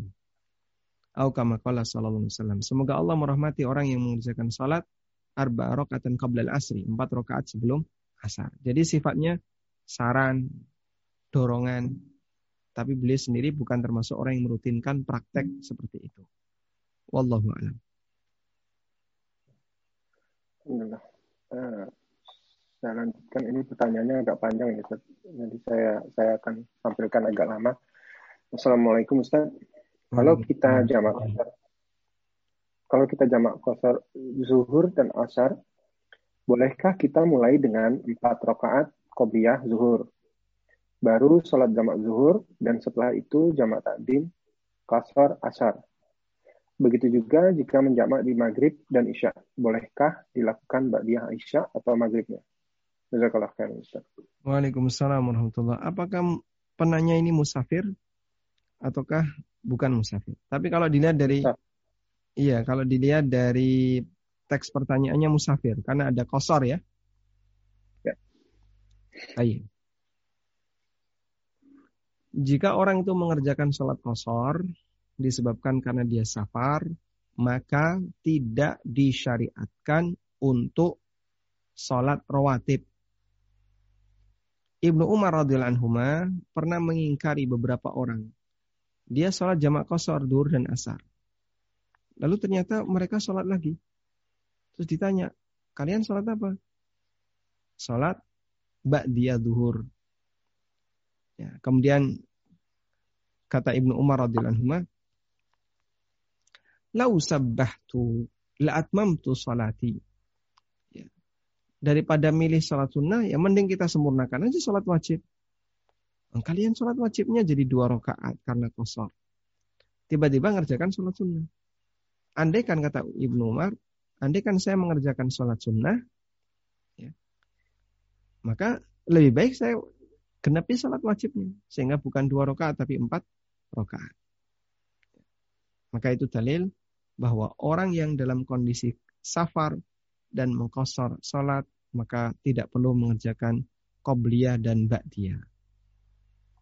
Au kama qala sallallahu alaihi wasallam. Semoga Allah merahmati orang yang mengerjakan salat arba'a raka'atan qabla al-asri, empat rakaat sebelum asar. Jadi sifatnya saran, dorongan, tapi beliau sendiri bukan termasuk orang yang merutinkan praktek seperti itu. Wallahu a'lam. Alhamdulillah. Uh, saya lanjutkan ini pertanyaannya agak panjang Ustaz. Jadi saya saya akan tampilkan agak lama. Assalamualaikum Ustaz. Kalau kita jamak kosar, kalau kita jamak kosar zuhur dan asar, bolehkah kita mulai dengan empat rakaat qobliyah zuhur? Baru sholat jamak zuhur dan setelah itu jamak takdim kasar asar. Begitu juga jika menjamak di maghrib dan isya. Bolehkah dilakukan ba'diyah isya atau maghribnya? Jazakallah khairan Ustaz. Waalaikumsalam warahmatullahi Apakah penanya ini musafir ataukah bukan musafir? Tapi kalau dilihat dari Ustaz. Iya, kalau dilihat dari teks pertanyaannya musafir karena ada kosor ya. Ya. Ayo. Jika orang itu mengerjakan sholat kosor disebabkan karena dia safar, maka tidak disyariatkan untuk sholat rawatib. Ibnu Umar radhiyallahu anhu pernah mengingkari beberapa orang. Dia sholat jamak kosor, dur dan asar. Lalu ternyata mereka sholat lagi. Terus ditanya, kalian sholat apa? Sholat ba'diyah duhur. Ya, kemudian kata Ibnu Umar radhiyallahu anhu, "Lau sabbahtu la atmamtu salati." Ya. Daripada milih salat sunnah, ya mending kita sempurnakan aja salat wajib. Kalian salat wajibnya jadi dua rakaat karena kosor. Tiba-tiba ngerjakan salat sunnah. Andai kan kata Ibnu Umar, andai kan saya mengerjakan salat sunnah, ya, maka lebih baik saya genapi salat wajibnya sehingga bukan dua rakaat tapi empat rakaat. Maka itu dalil bahwa orang yang dalam kondisi safar dan mengkosor salat maka tidak perlu mengerjakan qobliyah dan ba'diyah.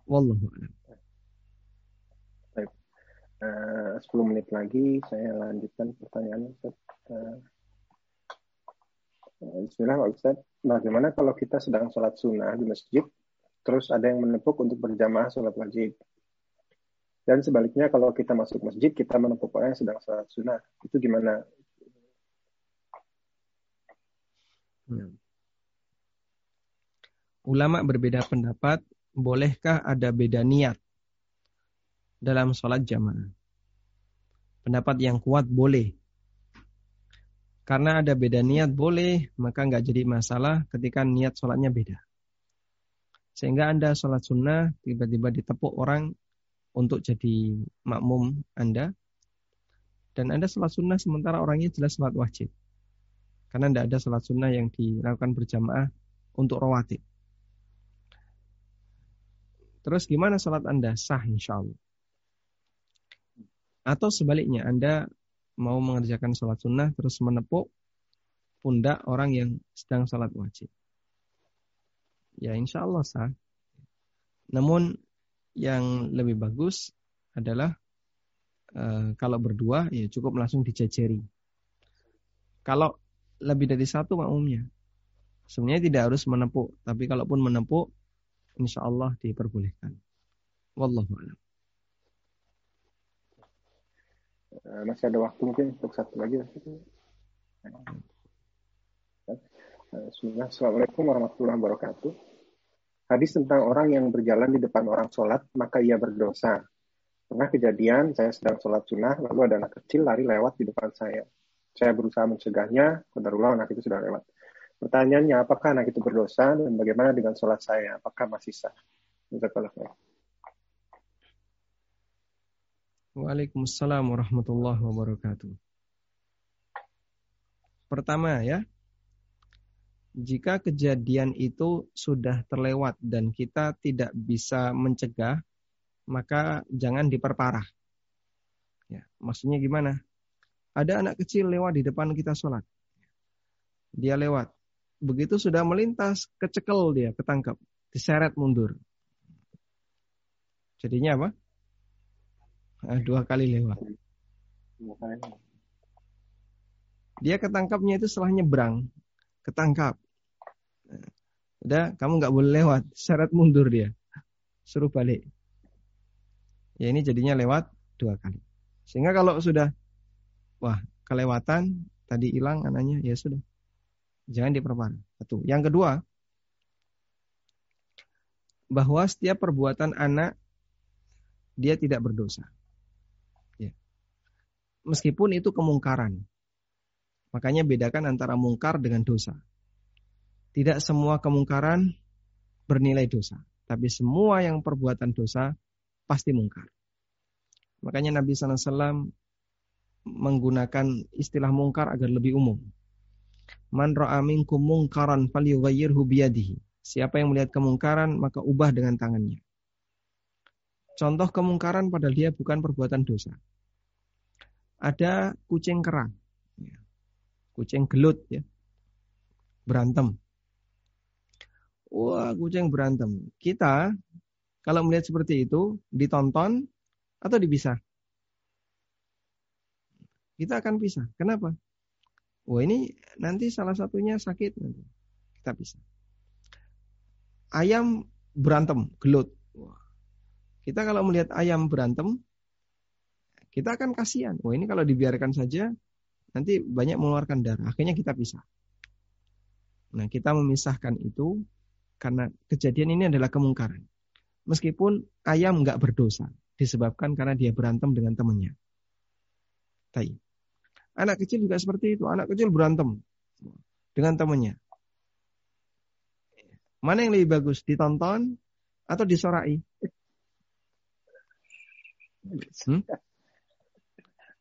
Wallahu a'lam. Baik. Uh, 10 menit lagi saya lanjutkan pertanyaan Ustaz. Uh, Bismillah Pak Ustaz. Bagaimana kalau kita sedang sholat sunnah di masjid terus ada yang menepuk untuk berjamaah sholat wajib. Dan sebaliknya kalau kita masuk masjid, kita menepuk orang yang sedang sholat sunnah. Itu gimana? Hmm. Ulama berbeda pendapat, bolehkah ada beda niat dalam sholat jamaah? Pendapat yang kuat boleh. Karena ada beda niat boleh, maka nggak jadi masalah ketika niat sholatnya beda. Sehingga Anda sholat sunnah, tiba-tiba ditepuk orang untuk jadi makmum Anda. Dan Anda sholat sunnah sementara orangnya jelas sholat wajib. Karena tidak ada sholat sunnah yang dilakukan berjamaah untuk rawatib. Terus gimana sholat Anda? Sah insya Allah. Atau sebaliknya, Anda mau mengerjakan sholat sunnah terus menepuk pundak orang yang sedang sholat wajib ya insya Allah sah. Namun yang lebih bagus adalah e, kalau berdua ya cukup langsung dijajari. Kalau lebih dari satu makmumnya, sebenarnya tidak harus menepuk, tapi kalaupun menepuk, insya Allah diperbolehkan. Wallahu a'lam. Eh, masih ada waktu mungkin untuk satu lagi. Bismillah. Assalamualaikum warahmatullahi wabarakatuh. Hadis tentang orang yang berjalan di depan orang sholat, maka ia berdosa. Pernah kejadian, saya sedang sholat sunnah, lalu ada anak kecil lari lewat di depan saya. Saya berusaha mencegahnya, kodarullah anak itu sudah lewat. Pertanyaannya, apakah anak itu berdosa dan bagaimana dengan sholat saya? Apakah masih sah? Waalaikumsalam warahmatullahi wabarakatuh. Pertama ya, jika kejadian itu sudah terlewat dan kita tidak bisa mencegah, maka jangan diperparah. Ya, maksudnya gimana? Ada anak kecil lewat di depan kita sholat. Dia lewat. Begitu sudah melintas, kecekel dia, ketangkap, diseret mundur. Jadinya apa? Nah, dua kali lewat. Dia ketangkapnya itu setelah nyebrang ketangkap. Udah, kamu nggak boleh lewat, syarat mundur dia. Suruh balik. Ya ini jadinya lewat dua kali. Sehingga kalau sudah, wah kelewatan, tadi hilang anaknya, ya sudah. Jangan diperparah. Satu. Yang kedua, bahwa setiap perbuatan anak dia tidak berdosa. Ya. Meskipun itu kemungkaran. Makanya bedakan antara mungkar dengan dosa. Tidak semua kemungkaran bernilai dosa. Tapi semua yang perbuatan dosa pasti mungkar. Makanya Nabi SAW menggunakan istilah mungkar agar lebih umum. Man ra'a minkum mungkaran falyughayyirhu biyadihi. Siapa yang melihat kemungkaran maka ubah dengan tangannya. Contoh kemungkaran pada dia bukan perbuatan dosa. Ada kucing kerang kucing gelut ya. Berantem. Wah, kucing berantem. Kita kalau melihat seperti itu ditonton atau dipisah? Kita akan pisah. Kenapa? Wah, ini nanti salah satunya sakit nanti. Kita pisah. Ayam berantem, gelut. Kita kalau melihat ayam berantem, kita akan kasihan. Wah, ini kalau dibiarkan saja nanti banyak mengeluarkan darah. Akhirnya kita pisah. Nah, kita memisahkan itu karena kejadian ini adalah kemungkaran. Meskipun ayam nggak berdosa, disebabkan karena dia berantem dengan temannya. Tai. Anak kecil juga seperti itu. Anak kecil berantem dengan temannya. Mana yang lebih bagus, ditonton atau disorai? Hmm?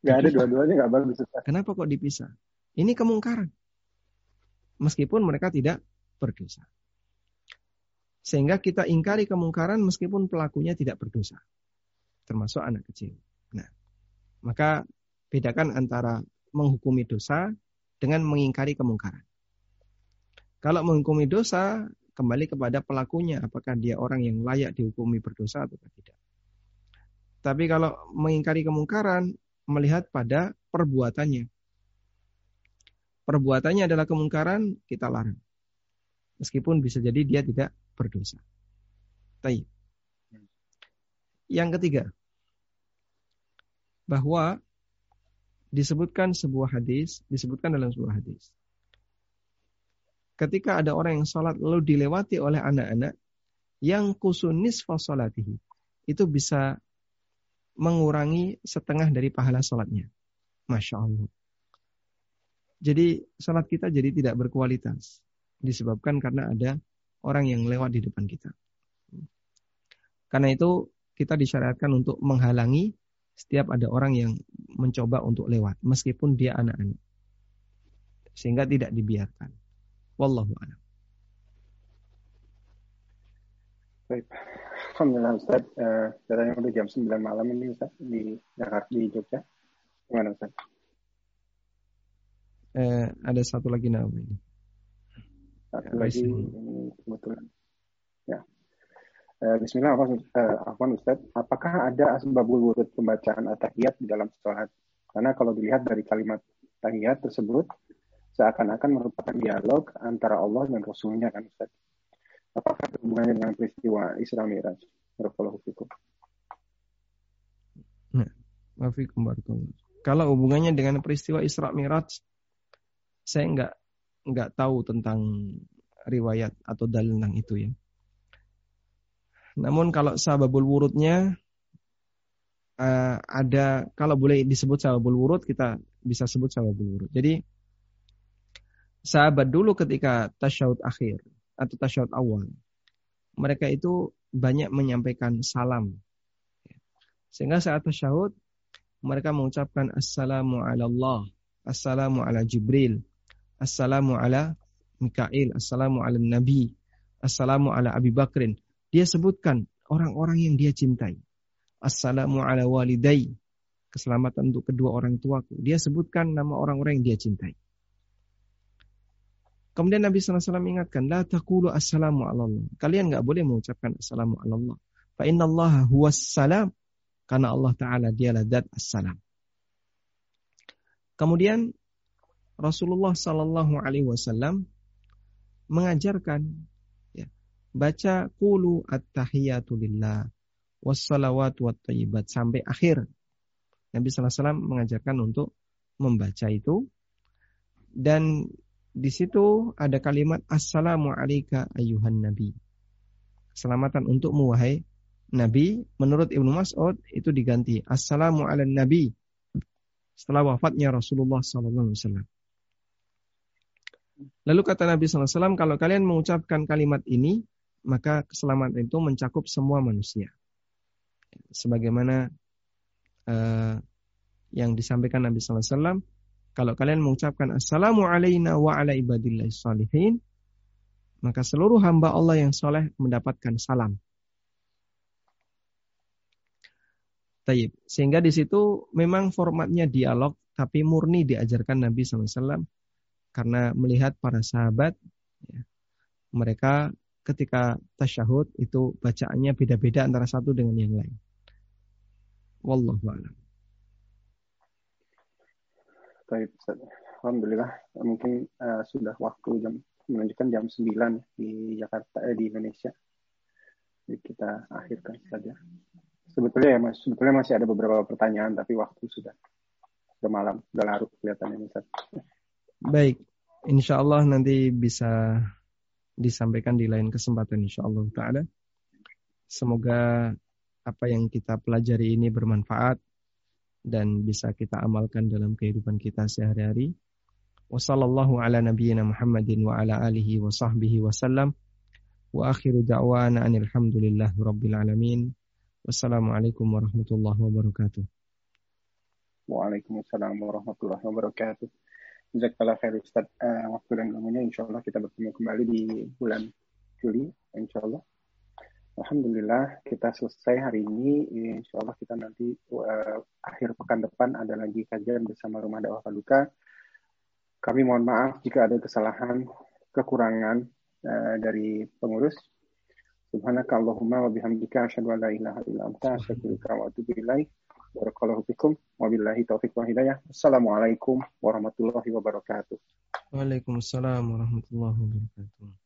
Gak ada dua-duanya gak bagus. Kenapa kok dipisah? Ini kemungkaran. Meskipun mereka tidak berdosa. Sehingga kita ingkari kemungkaran meskipun pelakunya tidak berdosa. Termasuk anak kecil. Nah, maka bedakan antara menghukumi dosa dengan mengingkari kemungkaran. Kalau menghukumi dosa, kembali kepada pelakunya. Apakah dia orang yang layak dihukumi berdosa atau tidak. Tapi kalau mengingkari kemungkaran, melihat pada perbuatannya. Perbuatannya adalah kemungkaran, kita larang. Meskipun bisa jadi dia tidak berdosa. Taib. Yang ketiga, bahwa disebutkan sebuah hadis, disebutkan dalam sebuah hadis. Ketika ada orang yang sholat lalu dilewati oleh anak-anak, yang kusunis fasolatihi, itu bisa mengurangi setengah dari pahala sholatnya. Masya Allah. Jadi sholat kita jadi tidak berkualitas. Disebabkan karena ada orang yang lewat di depan kita. Karena itu kita disyariatkan untuk menghalangi setiap ada orang yang mencoba untuk lewat. Meskipun dia anak-anak. Sehingga tidak dibiarkan. Wallahu a'lam. Baik. Alhamdulillah Ustaz, uh, katanya udah jam 9 malam ini Ustaz di Jakarta di Jogja. Gimana Ustaz? Eh, ada satu lagi nama ini. Satu ya, lagi ini kebetulan. Ya. Uh, Bismillah, uh, Ustaz. Apakah ada asbabul wurud pembacaan atahiyat di dalam sholat? Karena kalau dilihat dari kalimat tahiyat tersebut, seakan-akan merupakan dialog antara Allah dan Rasulnya kan Ustaz. Apakah hubungannya dengan peristiwa Isra Mi'raj? Barakallahu fikum. Nah, Kalau hubungannya dengan peristiwa Isra Mi'raj, saya nggak nggak tahu tentang riwayat atau dalil tentang itu ya. Namun kalau sababul wurudnya uh, ada kalau boleh disebut sababul wurud kita bisa sebut sababul wurud. Jadi sahabat dulu ketika tasyahud akhir atau tasyahud awal. Mereka itu banyak menyampaikan salam. Sehingga saat tasyahud mereka mengucapkan assalamu ala Allah, assalamu ala Jibril, Assalamu ala Mikail, Assalamu ala Nabi, Assalamu ala Abi Bakrin. Dia sebutkan orang-orang yang dia cintai. Assalamu ala walidai, keselamatan untuk kedua orang tuaku. Dia sebutkan nama orang-orang yang dia cintai. Kemudian Nabi SAW ingatkan, La taqulu assalamu ala Allah. Kalian nggak boleh mengucapkan assalamu ala Allah. Fa inna Allah huwas salam. Karena Allah Ta'ala dialah dat assalam. Kemudian Rasulullah Sallallahu Alaihi Wasallam mengajarkan baca kulu at-tahiyatu lillah wassalawat wat tayyibat sampai akhir. Nabi wasallam mengajarkan untuk membaca itu dan di situ ada kalimat assalamu alayka ayuhan nabi. Selamatan untukmu wahai nabi. Menurut Ibnu Mas'ud itu diganti assalamu ala nabi setelah wafatnya Rasulullah wasallam. Lalu kata Nabi SAW, kalau kalian mengucapkan kalimat ini, maka keselamatan itu mencakup semua manusia. Sebagaimana uh, yang disampaikan Nabi SAW, kalau kalian mengucapkan Assalamu alayna wa ala ibadillah salihin, maka seluruh hamba Allah yang soleh mendapatkan salam. Taib. Sehingga di situ memang formatnya dialog, tapi murni diajarkan Nabi SAW karena melihat para sahabat ya, mereka ketika tasyahud itu bacaannya beda-beda antara satu dengan yang lain. Wallahu a'lam. Baik, Alhamdulillah mungkin uh, sudah waktu jam menunjukkan jam 9 di Jakarta eh, di Indonesia. Jadi kita akhirkan saja. Sebetulnya ya Mas, sebetulnya masih ada beberapa pertanyaan tapi waktu sudah sudah malam, sudah larut kelihatannya Ustaz. Baik, insya Allah nanti bisa disampaikan di lain kesempatan insya Allah Ta'ala. Semoga apa yang kita pelajari ini bermanfaat dan bisa kita amalkan dalam kehidupan kita sehari-hari. Wassalamualaikum warahmatullahi wabarakatuh. Waalaikumsalam warahmatullahi wabarakatuh. Jazakallah khair Ustaz uh, waktu dan ilmunya insya Allah kita bertemu kembali di bulan Juli insya Allah. Alhamdulillah kita selesai hari ini. Insya Allah kita nanti uh, akhir pekan depan ada lagi kajian bersama Rumah Dakwah Paduka. Kami mohon maaf jika ada kesalahan kekurangan uh, dari pengurus. Subhanaka Allahumma wa bihamdika asyhadu an la ilaha illa anta astaghfiruka wa atubu ilaik Barakallahu fikum. Wabillahi taufiq wa hidayah. Assalamualaikum warahmatullahi wabarakatuh. Waalaikumsalam warahmatullahi wabarakatuh.